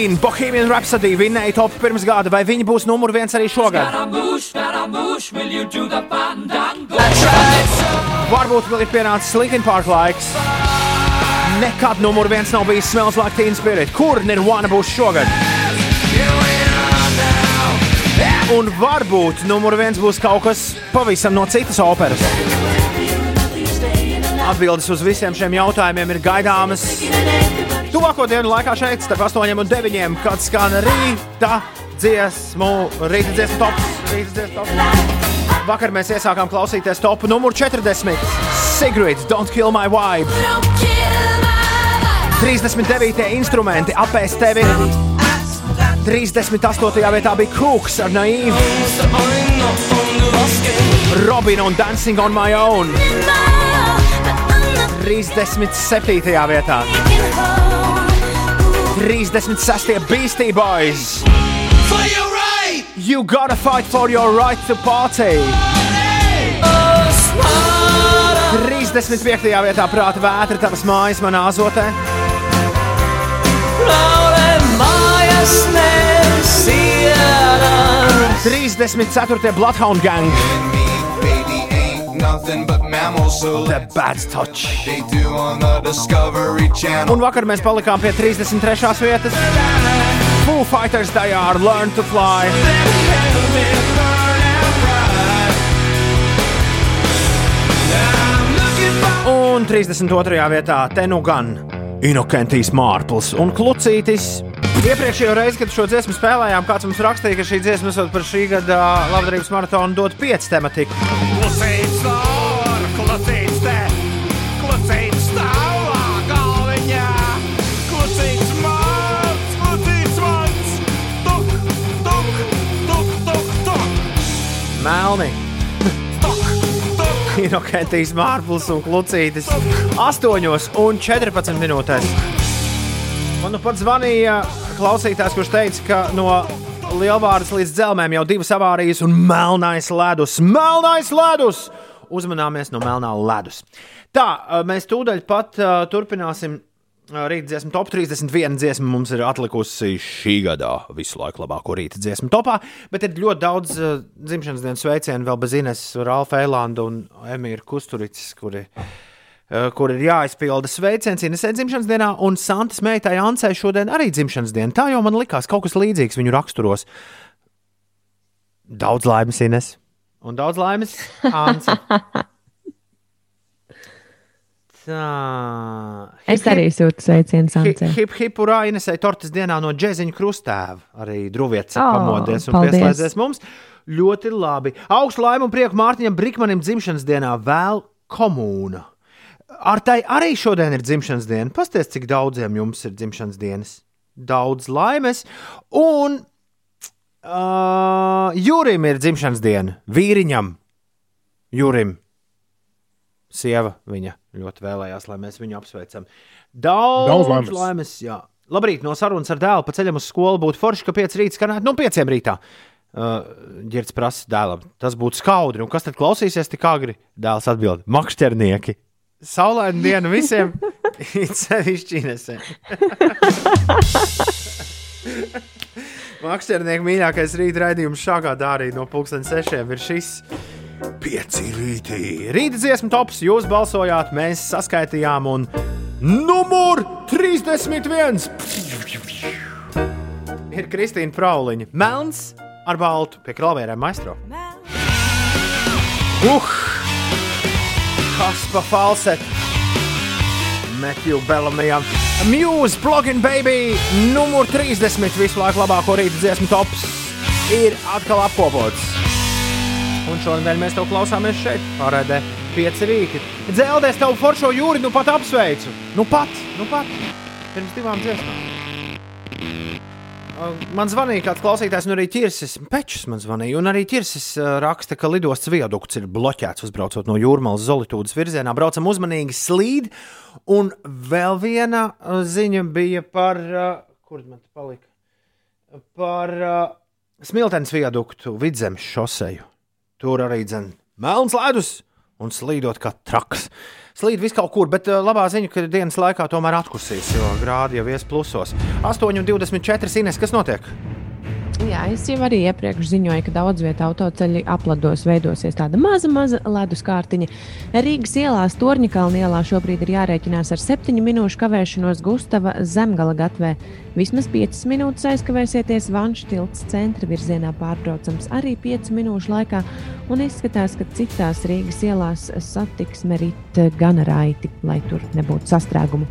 Queen, Bohemian Rhapsody vinnēja top pirms gada, vai viņi būs numur viens arī šogad? Varbūt vēl ir pienācis Linkin Park laiks. Nekad numur viens nav bijis Smells Like Teen Spirit. Kur Nirvana būs šogad? Un varbūt numur viens būs kaut kas pavisam no citas operas. Atbildes uz visiem šiem jautājumiem ir gaidāmas tuvāko dienu laikā šeit, starp 8 un 9, kad skan rīta dziesmu, rīta dziesmu tops. Rīta dziesmu tops. Vakar mēs iesākām klausīties top numur 40. Sigrid, Don't Kill My Vibe. 39. instrumenti apēst tevi. 38. vietā bija Cooks ar Naivu. Robin un Dancing on My Own. 37. vietā. 36. Beastie Boys. You gotta fight for your right to party. 35. vietā prāta vētra tavas mājas manā azotē. Trīsdesmit ceturtie Bloodhound Gang. Nothing but mammals, so The Bad Touch. they do on the Discovery Channel. Un vakar mēs palikām pie 33. vietas. Foo Fighters tajā ar Learn to Fly. Un 32. vietā te nu gan Inokentijas Mārpls un Klucītis. Iepriekšējā reizē, kad šo dziesmu spēlējām, kāds mums rakstīja, ka šī dziesma esot par šī gada labdarības maratonu dot 5 tematiku. Klusīts stāv, klusīts te, klusīts stāvā galviņā, klusīts mans, klusīts mans, tuk, tuk, tuk, tuk, tuk. Melni. Inokentijas Mārpls un Klucītis 8 un 14 minūtēs. Man nu pat zvanīja klausītājs, kurš teica, ka no Lielvārdas līdz dzelzmēm jau divas avārijas un melnais ledus. Melnais ledus! Uzmanāmies no melnā ledus. Tā, mēs tūdaļ pat uh, turpināsim rīta dziesmu top 31 dziesma mums ir atlikusi šī gada visu laiku labāko rīta dziesmu topā, bet ir ļoti daudz uh, dzimšanas dienas sveicienu vēl bez Ines, Ralfa Eilanda un Emīra Kusturicis, kuri, uh, kur ir jāizpilda sveiciens Inesē dzimšanas dienā, un Santas meitai Ansai šodien arī dzimšanas diena. Tā jau man likās kaut kas līdzīgs viņu raksturos. Daudz laimes Ines un daudz laimes Ansa. *laughs* Tā. Es arī sūtu sveicienu Hip, Sancē. hip, hip, urā, Inesai tortas dienā no džeziņa krustēva. Arī drūvietis ir O, pamodies un paldies. pieslēdzies mums. Ļoti labi. Augstu laimu un prieku Mārtiņam Brikmanim dzimšanas dienā vēl komūna. Ar tai arī šodien ir dzimšanas diena. Pasties, cik daudziem jums ir dzimšanas dienas. Daudz laimes. Un uh, Jurim ir dzimšanas diena. Vīriņam, Jurim. Sieva viņa ļoti vēlējās, lai mēs viņu apsveicam. Daudz, Daudz laimes. laimes jā. Labrīt, no sarunas ar dēlu pa ceļam uz skolu būtu forši, ka 5 rītā skanētu no 5 rītā. Uh, Girds prasa dēlam, tas būtu skaudri. Un kas tad klausīsies tik agri? Dēls atbild: makšķernieki. Saulaina diena visiem, it sevišķi Inesē. Makšķernieku mīļākais rīta raidījums šādā dārī no pulksten sešiem ir šis. Pieci rītī. Rīta dziesmu tops, jūs balsojāt, mēs saskaitījām, un numur 31 ir Kristīna Prauliņa. Melns ar baltu pie klavierēm maistro. Uh! Kas pa falsetu? Matthew Bellamijam. Muse, Plugin Baby, numur 30 visu laiku labāko rīta dziesmu tops ir atkal apkopots. Un šodien mēs to klausāmies šeit, pārēdē, pieci rīki. Dzēldēs tev foršo jūri, nu pat apsveicu. Nu pat, nu pat, pirms divām dziesmām. Man zvanīja kāds klausītājs, un arī ķirsis, pečs man zvanīja, un arī ķirsis uh, raksta, ka lidostas viadukts ir bloķēts, uzbraucot no jūrmālas Zolītūdas virzienā. Braucam uzmanīgi slīd, un vēl viena ziņa bija par, kur man te palika, par Smiltenes viaduktu vidzemes šoseju. Tur arī dzen melns ledus un slīdot kā traks. Slīd vis kaut kur, bet uh, labā ziņa, ka dienas laikā tomēr atkusīs, jo grādi jau ies plusos. 8,24 Ines, kas notiek? Jā, es jau arī iepriekš ziņoju, ka daudz vietā autoceļi aplados veidosies tāda maza, maza ledus kārtiņa. Rīgas ielās, Torņakalna ielā šobrīd ir jārēķinās ar 7 minūšu kavēšanos Gustava zemgala gatvē. Vismaz 5 minūtes aizkavēsieties Vanšu tilts centra virzienā pārbraucams arī 5 minūšu laikā, un izskatās, ka citās Rīgas ielās satiksme rit gan raiti, lai tur nebūtu sastrēgumu.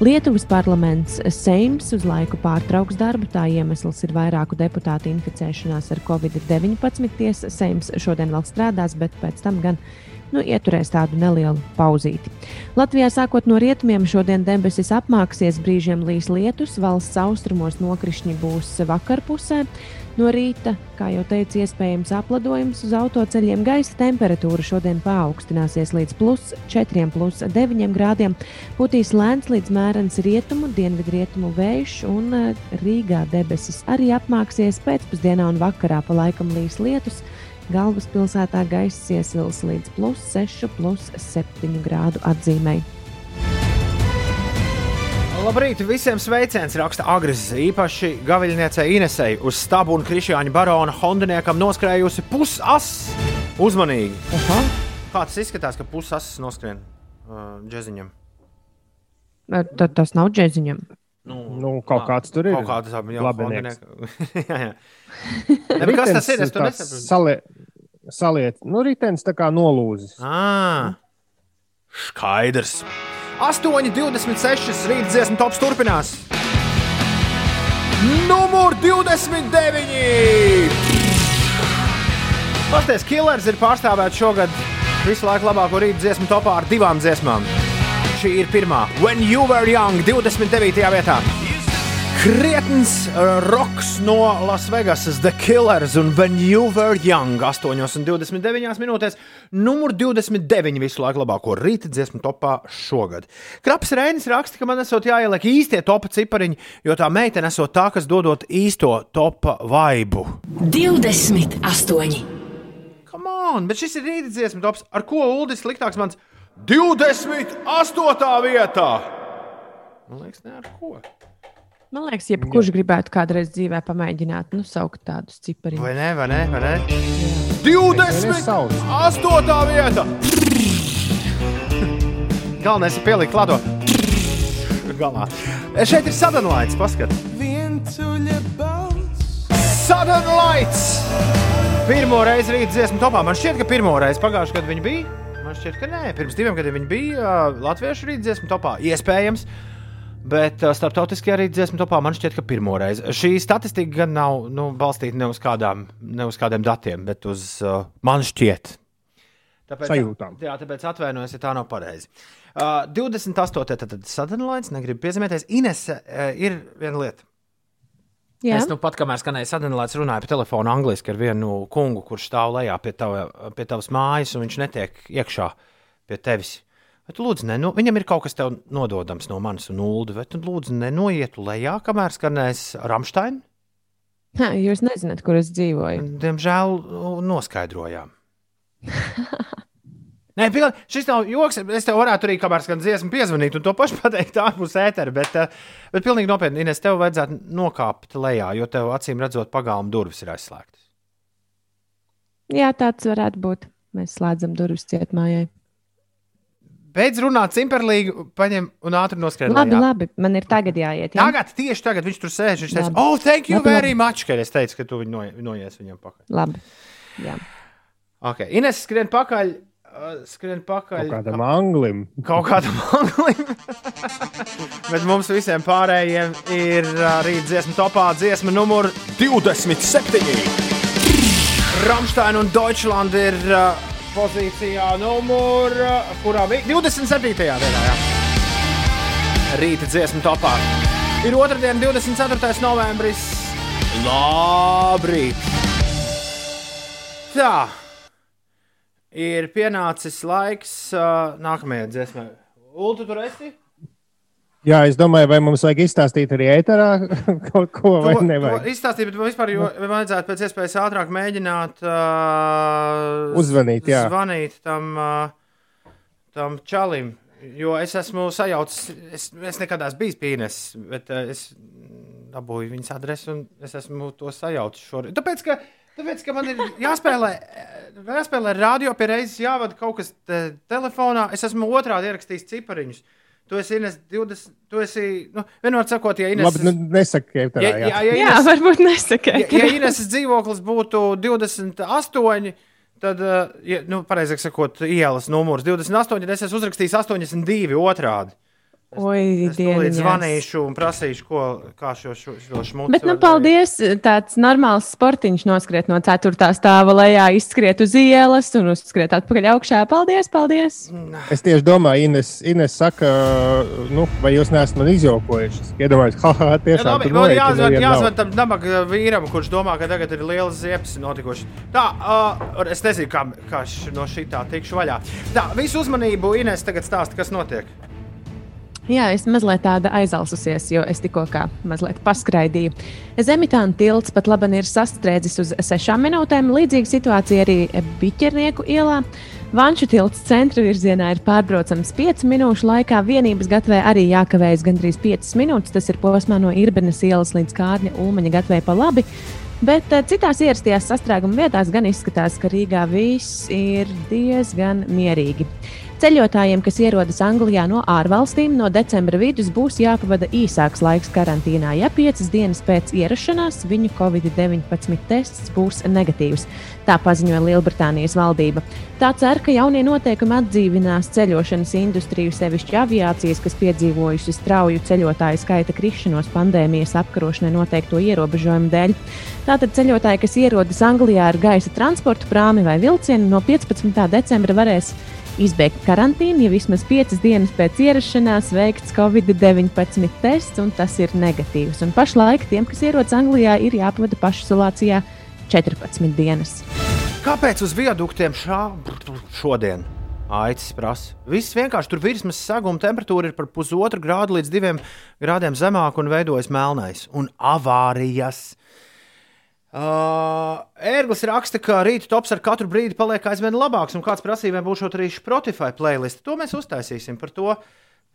Lietuvas parlaments Seims uz laiku pārtrauks darbu, tā iemesls ir vairāku deputātu inficēšanās ar covid-19. Tiesa, Seims šodien vēl strādās, bet pēc tam gan nu, ieturēs tādu nelielu pauzīti. Latvijā sākot no rietumiem šodien debesis apmāksies, brīžiem līs lietus, valsts austrumos nokrišņi būs vakarpusē. No rīta, kā jau teicu, iespējams apladojums uz autoceļiem. Gaisa temperatūra šodien paaugstināsies līdz plus 4, plus 9 grādiem. Putīs lēns līdz mērens rietumu, dienvidrietumu vējš, un eh, Rīgā debesis arī apmāksies pēcpusdienā un vakarā pa laikam līs lietus. Galvaspilsētā gaisa iesils līdz plus 6, plus 7 grādu atzīmei. Labrīt, visiem sveiciens raksta Agris. Īpaši gaviļniecei Inesei uz stabu un Krišjāņa barona Hondiniekam noskrējusi pusas. Uzmanīgi! Aha. Kā tas izskatās, ka pusas noskrien uh, džeziņam? Tad tas nav džeziņam. Nu, nu, kaut kāds tur ir. Kaut kāds tam jau Labinieks. *laughs* jā, jā. *laughs* Ne, bet kas tas ir? Es to nesaprotu. Salie, saliet, nu, ritenis tā kā nolūzis. À, skaidrs. 8,26 rīta dziesmu tops turpinās. Numur 29! Pastāstiet, Killers ir pārstāvēts šogad visu laiku labāko rīta dziesmu topā ar divām dziesmām. Šī ir pirmā, When You Were Young, 29. vietā. Krietns uh, roks no Lasvegasas, The Killers un When You Were Young, 8,29 minūtēs. Numur 29 visu laiku labāko rīta dziesmu topā šogad. Kraps Reinis raksta, ka man esot jāieliek īstie topa cipariņi, jo tā meitene esot tā, kas dodot īsto topa vaibu. 28. Come on, bet šis ir rīta dziesmu tops, ar ko Uldis sliktāks mans 28. vietā. Man liekas, ne ar ko. Man liekas, jebkurš gribētu kādreiz dzīvē pamēģināt, nu, saukt tādus cipariņus. Vai ne, vai ne? Vai ne? 28. vieta! Galvenais ir pielikt klāto. Galā. Šeit ir sadalīts, paskat. Sadalīts! Pirmo reizi rīt dziesmu topā. Man šķiet, ka pirmo reizi pagājušajā gadā viņi bija. Man šķiet, ka nē, pirms diviem gadiem viņi bija uh, Latviešu rīt dziesmu topā. Iespējams. Bet uh, starptautiskajā arī dziesmu topā man šķiet, ka pirmo reizi. Šī statistika gan nav nu, balstīta ne uz, kādām, ne uz kādiem datiem, bet uz uh, man šķiet. Tāpēc, Sajūtām. Jā, tāpēc atvainojos, ja tā nav pareizi. Uh, 28. tad, tad sadalīts, negribu piezīmēties. Ines, uh, ir viena lieta. Jā. Es nu pat, kamēr skanēja sadalīts, runāju pa telefonu angliski ar vienu kungu, kurš stāv lejā pie, tava, pie tavas mājas, un viņš netiek iekšā pie tevis. Bet, lūdzu, neno, viņam ir kaut kas tev nododams no manis un ulu, bet lūdzu nenoietu lejā, kamēr skanēs Rāmsteina. Jūs nezināt, kur es dzīvoju. Diemžēl noskaidrojām. *laughs* Nē, piln, šis nav joks. Es tev varētu arī, kamēr skan dziesma, piezvanīt un to pašu pateikt ārpus ētera. Bet, eh, bet pilnīgi nopietni, Ines, tev vajadzētu nokāpt lejā, jo tev acīm redzot, pagalma durvis ir aizslēgtas. Jā, tāds varētu būt. Mēs slēdzam durvis cietumājai. Beidz runāt simperlīgi, paņem un ātri noskrien. Labi, lejā. labi, man ir tagad jāiet. Jā? Tagad, tieši tagad viņš tur sēž. Viņš teica, oh, thank you Labi, very labi. much, ka es teicu, ka tu viņu noie- noies viņam pakaļ. Labi. Jā. Okay. Ines skrien pakaļ. uh, Skrien pakaļ. Kaut kādam anglim. Kaut kādam anglim. *laughs* Bet mums visiem pārējiem ir arī dziesmu topā dziesma numur 27. Rāmsteina un Deutschland ir uh, pozīcijā numur, kurā bija 27. vietā. Jā. Rīta dziesmu topā. Ir otrdiena, 24. novembris. Labrīt! Tā. Ir pienācis laiks uh, nākamajai dziesmai. Ulu, tu tur esi? Jā, es domāju, vai mums vajag izstāstīt arī ēterā *laughs* kaut ko, vai To- nevajag. to Izstāstīt, bet vispār jo, vajadzētu pēc iespējas ātrāk mēģināt uh, Uzvanīt, jā. zvanīt tam, uh, tam čalim. Jo es esmu sajaucis, es, es nekad neesmu bijis pīnes, bet uh, es dabūju viņas adresi, un es esmu to sajaucis šorīt. Tāpēc, ka, tāpēc, ka man ir jāspēlē, jāspēlē radio pie reizes, jāvada kaut kas te, telefonā. Es esmu otrādi ierakstījis cipariņus. Tu esi Ines 20. Tu esi, nu, vienmēr sakot, ja Ines. Labi, nu, nesaki, ka Ja, ja, ja, Jā, Ines, varbūt nesakā. ja, ja Ineses dzīvoklis būtu 28, tad, uh, ja, nu, pareizāk sakot, ielas numurs 28, tad es esmu uzrakstījis 82 otrādi. Oi, Es dieniņās. zvanīšu un prasīšu, ko, kā šo, šo, šo šmucu. Bet, nu, paldies. Tāds normāls sportiņš noskriet no 4. stāva lejā, izskriet uz ielas un uzskriet atpakaļ augšā. Paldies, paldies! Es tieši domāju, Ines, Ines saka, nu, vai jūs neesat man izjokojuši. Iedomājos, *laughs* ha, ha, tiešām man noiet, un jāzvan, jāzvan tam nabaga vīram, kurš domā, ka tagad ir liels ziepes notikuši. Tā, uh, es nezinu, kā, kā no šī tā tikšu vaļā. Tā, visu uzmanību Ines tagad stāsta, kas notiek. Jā, es mazliet tāda aizalsusies, jo es tikko kā mazliet paskraidīju. Zemitāna tilts pat labi ir sastrēdzis uz sešām minūtēm. Līdzīga situācija arī Biķernieku ielā. Vanšu tilts centra virzienā ir pārbraucams 5 minūšu laikā. Vienības gatvē arī jākavējas gandrīz 5 minūtes. Tas ir posmā no Irbenes ielas līdz Kārņa Ulmaņa gatvē pa labi. Bet eh, citās ierastajās sastrēguma vietās gan izskatās, ka Rīgā viss ir diezgan mierīgi. Ceļotājiem, kas ierodas Anglijā no ārvalstīm, no decembra vidus būs jāpavada īsāks laiks karantīnā. Ja piecas dienas pēc ierašanās viņu Covid-19 tests būs negatīvs. Tā paziņoja Lielbritānijas valdība. Tā cer, ka jaunie noteikumi atdzīvinās ceļošanas industriju, sevišķi aviācijas, kas piedzīvojusi strauju ceļotāju skaita krišanos pandēmijas apkarošanai noteikto ierobežojumu dēļ. Tātad ceļotāji, kas ierodas Anglijā ar gaisa transportu prāmi vai vilcienu, no 15. decembra varēs izbeigt karantīnu, ja vismaz 5 dienas pēc ierašanās veikts Covid-19 tests, un tas ir negatīvs. Un pašlaik tiem, kas ierodas Anglijā, ir jāpavada pašizolācijā 14 dienas. Kāpēc uz viaduktiem šā, šodien? Aicis prasa. Viss vienkārši tur virsmas saguma temperatūra ir par pusotru grādu līdz diviem grādiem zemāka un veidojas melnais. Un avārijas. Uh, Ērglis raksta, ka rīta tops ar katru brīdi paliek aizvien labāks, un kāds prasībām būs arī Spotify playlist. To mēs uztaisīsim, par to,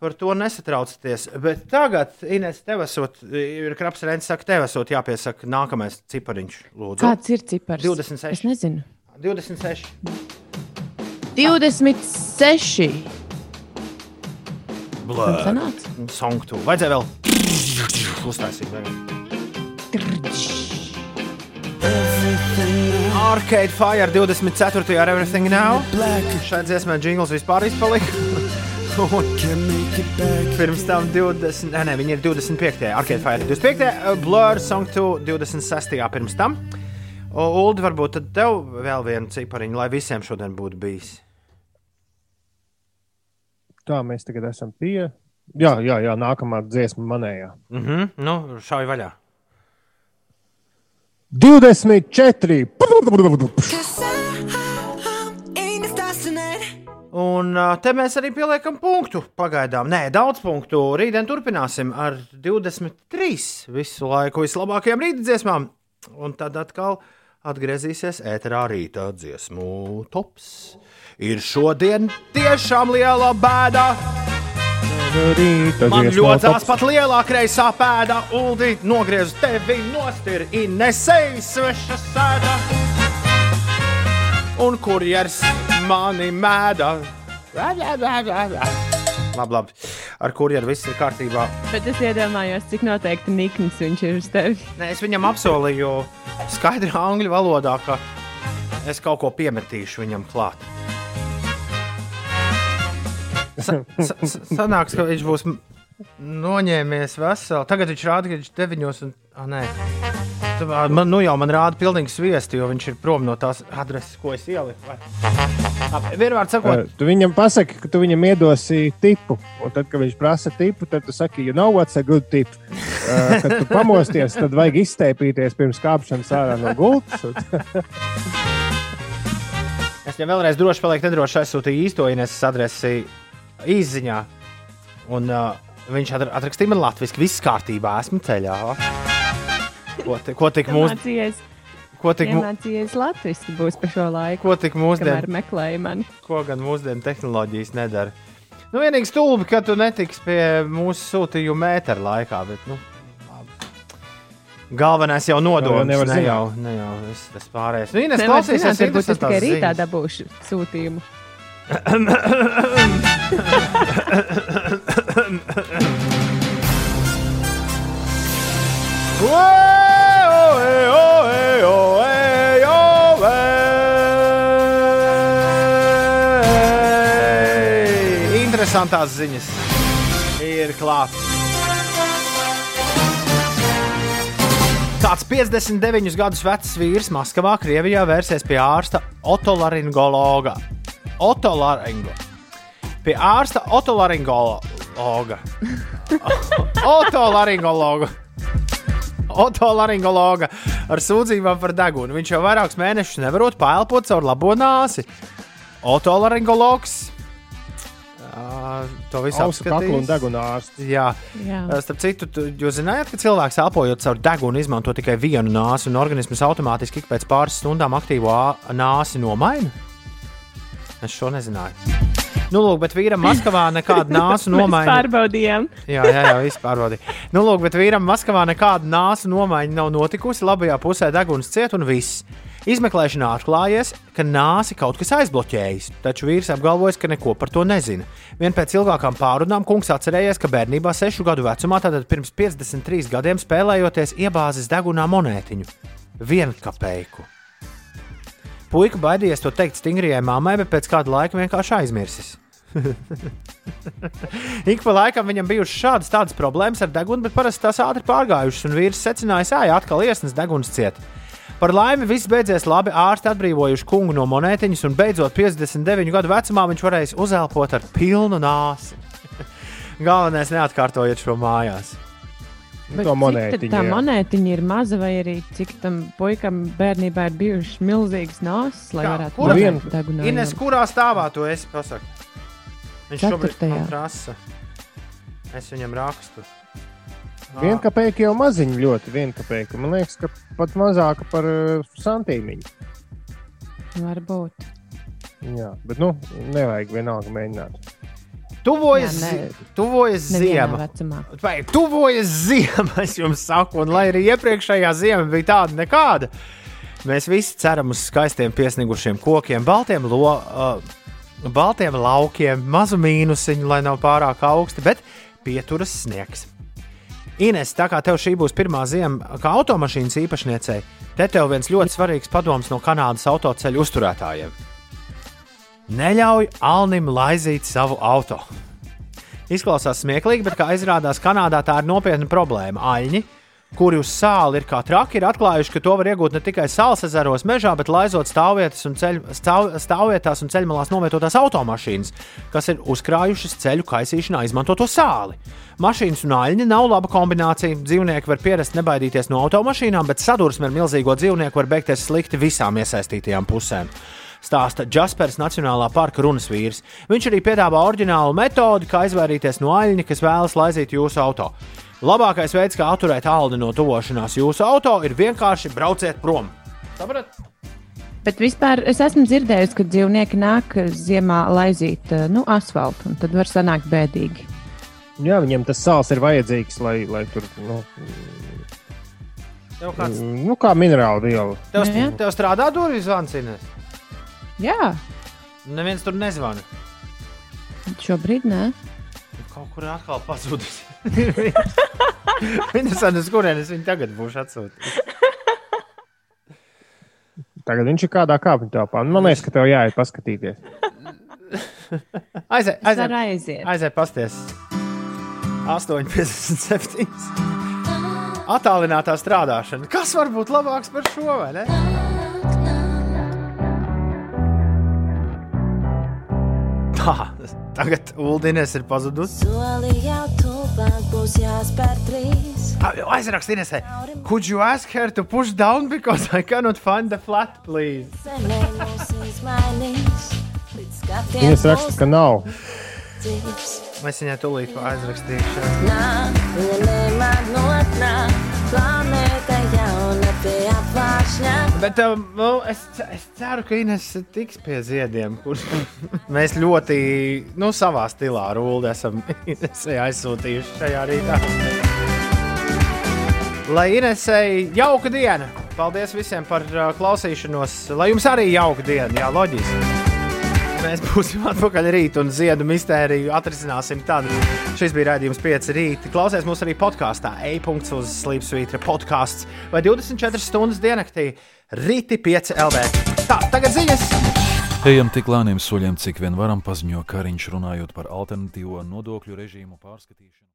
par to nesatraucieties. Bet tagad, Ines, tev esot, ir kraps rents, saka, tev esot jāpiesaka nākamais cipariņš. Lūdzu. Kāds ir cipars? 26. Es nezinu. 26. 26. Blur. sanāca? Sanktu. Vajadzēja vēl uztaisīt. Arcade Fire 24. ar Everything Now. Šai dziesmai jingls vispār izpalika. *laughs* Pirms tam 20, nē, nē, viņi ir 25. Arcade Fire 25. uh, Blur Song 2 26. pirms tam. Uldi, varbūt tad tev vēl vienu cipariņu, lai visiem šodien būtu bijis. Tā mēs tagad esam pie. Jā, jā, jā nākamā dziesma manējā. Mhm, mm nu, šauj vaļā. 24! Un te mēs arī pieliekam punktu. Pagaidām, nē, daudz punktu. Rītdien turpināsim ar 23 visu laiku vislabākajām rītdienām. Un tad atkal atgriezīsies ēterā rīta dziesmu tops. Ir šodien tiešām liela bēda. Rīta Man ļodzās pat lielā kreisā pēda, Uldi, nogriež tevi nost, ir Inesei sveša sēda. Un kurjers mani mēdā. Labi, labi. Ar kurjeru viss ir kārtībā. Bet es iedomājos, cik noteikti nikns viņš ir uz tevi. Nē, es viņam apsolīju skaidrā angļu valodā, ka es kaut ko piemetīšu viņam klāt. Sa, sa, sa- sanāks, ka viņš būs noņēmies veselu. Tagad viņš rāda, ka viņš ir deviņos. Un, ah, nē. Man, nu jau man rāda pilnīgi sviesti, jo viņš ir prom no tās adreses, ko es ieliku. Vienmēr sakot, Eh, Tu viņam pasaki, ka tu viņam iedosi tipu. Un tad, kad viņš prasa tipu, tad tu saki, you know what's a good tip. Uh, kad tu pamosties, tad vajag izteipīties pirms kāpšanas ārā no gultas. Es viņam vēlreiz droši palieku, nedroši aizsūtīju īsto Ineses adresi izziņā. Un uh, viņš atr- atrakstīja man latviešu, viss kārtībā, esmu ceļā. Ko, ti- ko tik mūs, Mācījies, ko tik, iemācījies latviešu būs pa šo laiku. ko tik Kamēr mūsdienu, meklēji mani. ko gan mūsdienu tehnoloģijas nedara. Nu, vienīgi stulbi, ka tu netiksi pie mūsu sūtījuma mētera laikā, bet, nu. Galvenais jau nodoms, nevar ne zināt. jau, ne jau viss tas pārējais. Nu, Ines, klausies, es es tikai rītā ziņas. dabūšu sūtījumu. Interesantās ziņas ir klāts. Kāds 59 gadus vecs vīrs Maskavā, Krievijā, vērsies pie ārsta otolaringologa. Otolaringo. Pie ārsta otolaringologa. *laughs* Otolaringologa. Otolaringologa ar sūdzībām par degunu. Viņš jau vairākus mēnešus nevarot paelpot caur labo nāsi. Otolaringologs. ā, To visu kaklu un apskatījis. deguna ārsts. Jā. Jā. Uh, Starp citu, tu- jūs zinājāt, ka cilvēks elpojot caur degunu izmanto tikai vienu nāsi, un organisms automātiski ik pēc pāris stundām aktīvo nāsi nomaina? Es šo nezināju. Nu, lūk, bet vīram Maskavā nekāda *laughs* nāsu Mēs nomaiņa. pārbaudījām. Jā, jā, jā viss pārbaudīja. Nu, lūk, bet vīram Maskavā nekāda nāsu nomaiņa nav notikusi. Labajā pusē deguns ciet un viss. Izmeklēšanā atklājies, ka nāsi kaut kas aizbloķējis, taču vīrs apgalvojas, ka neko par to nezina. Vien pēc ilgākām pārunām kungs atcerējies, ka bērnībā, sešu gadu vecumā, tātad pirms 53 gadiem spēlējoties, iebāzis degunā monētiņu - vienkapeiku. Puika baidījies to teikt stingrijai mammai, bet pēc kāda laika vienkārši aizmirsis. *laughs* Ik pa laikam viņam bijušas šādas tādas problēmas ar degunu, bet parasti tās ātri pārgājušas, un vīrs secināja, ka jā, atkal iesnas deguns ciet. Par laimi viss beidzies labi. Ārsti atbrīvojuši kungu no monētiņas, un beidzot 59 gadu vecumā viņš varēja uzelpot ar pilnu nāsi. *laughs* Galvenais neatkārtojiet šo mājās. Bet To monētiņu, Tā jā. monētiņa ir maza, vai arī cik tam puikam bērnībā ir bijušas milzīgas nāsas, lai Kā, varētu kura- nodegt degunā. Ines, kurā stāvā tu esi? Pasaki. Viņš šobrīd Ceturtajā. man prasa. Es viņam rakstu. Vienkapēka jau maziņa ļoti, vienkapēka. Man liekas, ka pat mazāka par uh, santīmiņu. Varbūt. Jā, bet nu, nevajag vienalga mēģināt. Tuvojas, Jā, ne- tuvojas ziema. Vai tuvojas ziema, *laughs* es jums saku, un lai arī iepriekšējā ziema bija tāda nekāda, mēs visi ceram uz skaistiem, piesnigušiem kokiem, baltiem, lo, uh, baltiem laukiem, mazu mīnusiņu, lai nav pārāk augsti, bet pieturas sniegs. Ines, tā kā tev šī būs pirmā ziema, kā automašīnas īpašniecei, te tev viens ļoti svarīgs padoms no Kanādas autoceļu uzturētājiem. Neļauj Alnim laizīt savu auto. Izklausās smieklīgi, bet, kā izrādās, Kanādā tā ir nopietna problēma. Aļņi, kuri uz sāli ir kā traki, ir atklājuši, ka to var iegūt ne tikai salas ezeros, mežā, bet laizot stāvvietas un ceļ, stāv, stāvvietās un ceļmalās novietotās automašīnas, kas ir uzkrājušas ceļu kaisīšanā izmantoto sāli. Mašīnas un aļņi nav laba kombinācija. Dzīvnieki var pierast nebaidīties no automašīnām, bet sadursme ar milzīgo dzīvnieku var beigties slikti visām iesaistītajām pusēm stāsta Jaspers Nacionālā parka runas vīrs. Viņš arī piedāvā oriģinālu metodi, kā izvairīties no aļņa, kas vēlas laizīt jūsu auto. Labākais veids, kā atturēt aldi no tuvošanās jūsu auto, ir vienkārši brauciet prom. Saprat? Bet vispār es esmu dzirdējis, ka dzīvnieki nāk ziemā laizīt eh, nu, asfaltu, un tad var sanākt bēdīgi. Jā, viņiem tas sāls ir vajadzīgs, lai, lai tur, nu, Tev kāds nu kā minerāla viela. tev, Nu, tev strādā durvis zvans, Ines? Jā, Neviens tur nezvana. šobrīd nē. Kaut kur atkal pazudis. *laughs* Interesanti, uz kurienes viņi tagad būs atsūtīti. Tagad viņš ir kādā kāpņu telpā. Nu, Man liekas, ka tev jāiet paskatīties. *laughs* Aiziet, Es varu aiziet, aiziet. aiziet pasties. 8,57. Atālinātā strādāšana. Kas var būt labāks par šo? vai ne? Tā, *laughs* tagad Uldines ir jāspēr trīs. Aizrakstinies, could you ask her to push down because I cannot find the flat, please? Viņas raksta, ka nav. Es viņai tūlīt aizrakstīšu. Nāk, viņa nemāk notnāk. Planēta jauna. Bet um, nu, es, es ceru, ka Ines tiks pie ziediem, kurus *laughs* mēs ļoti nu, savā stilā rūlī esam *laughs* Inesai aizsūtījuši šajā rītā. Lai Inesei jauka diena! Paldies visiem par uh, klausīšanos! Lai jums arī jauka diena! Jā, loģiski! Mēs būsim atpakaļ rīt un ziedu mistēriju atrisināsim tad. Šis bija raidījums 5 rīta. Klausies mūs arī podkāstā, e-punkts uz Slimsvītra podkāsts vai 24 stundas diennaktī rīti 5 LV. Tā, tagad ziņas! Ejam tik lēniem soļiem, cik vien varam, paziņo Kariņš runājot par alternatīvo nodokļu režīmu pārskatīšanu.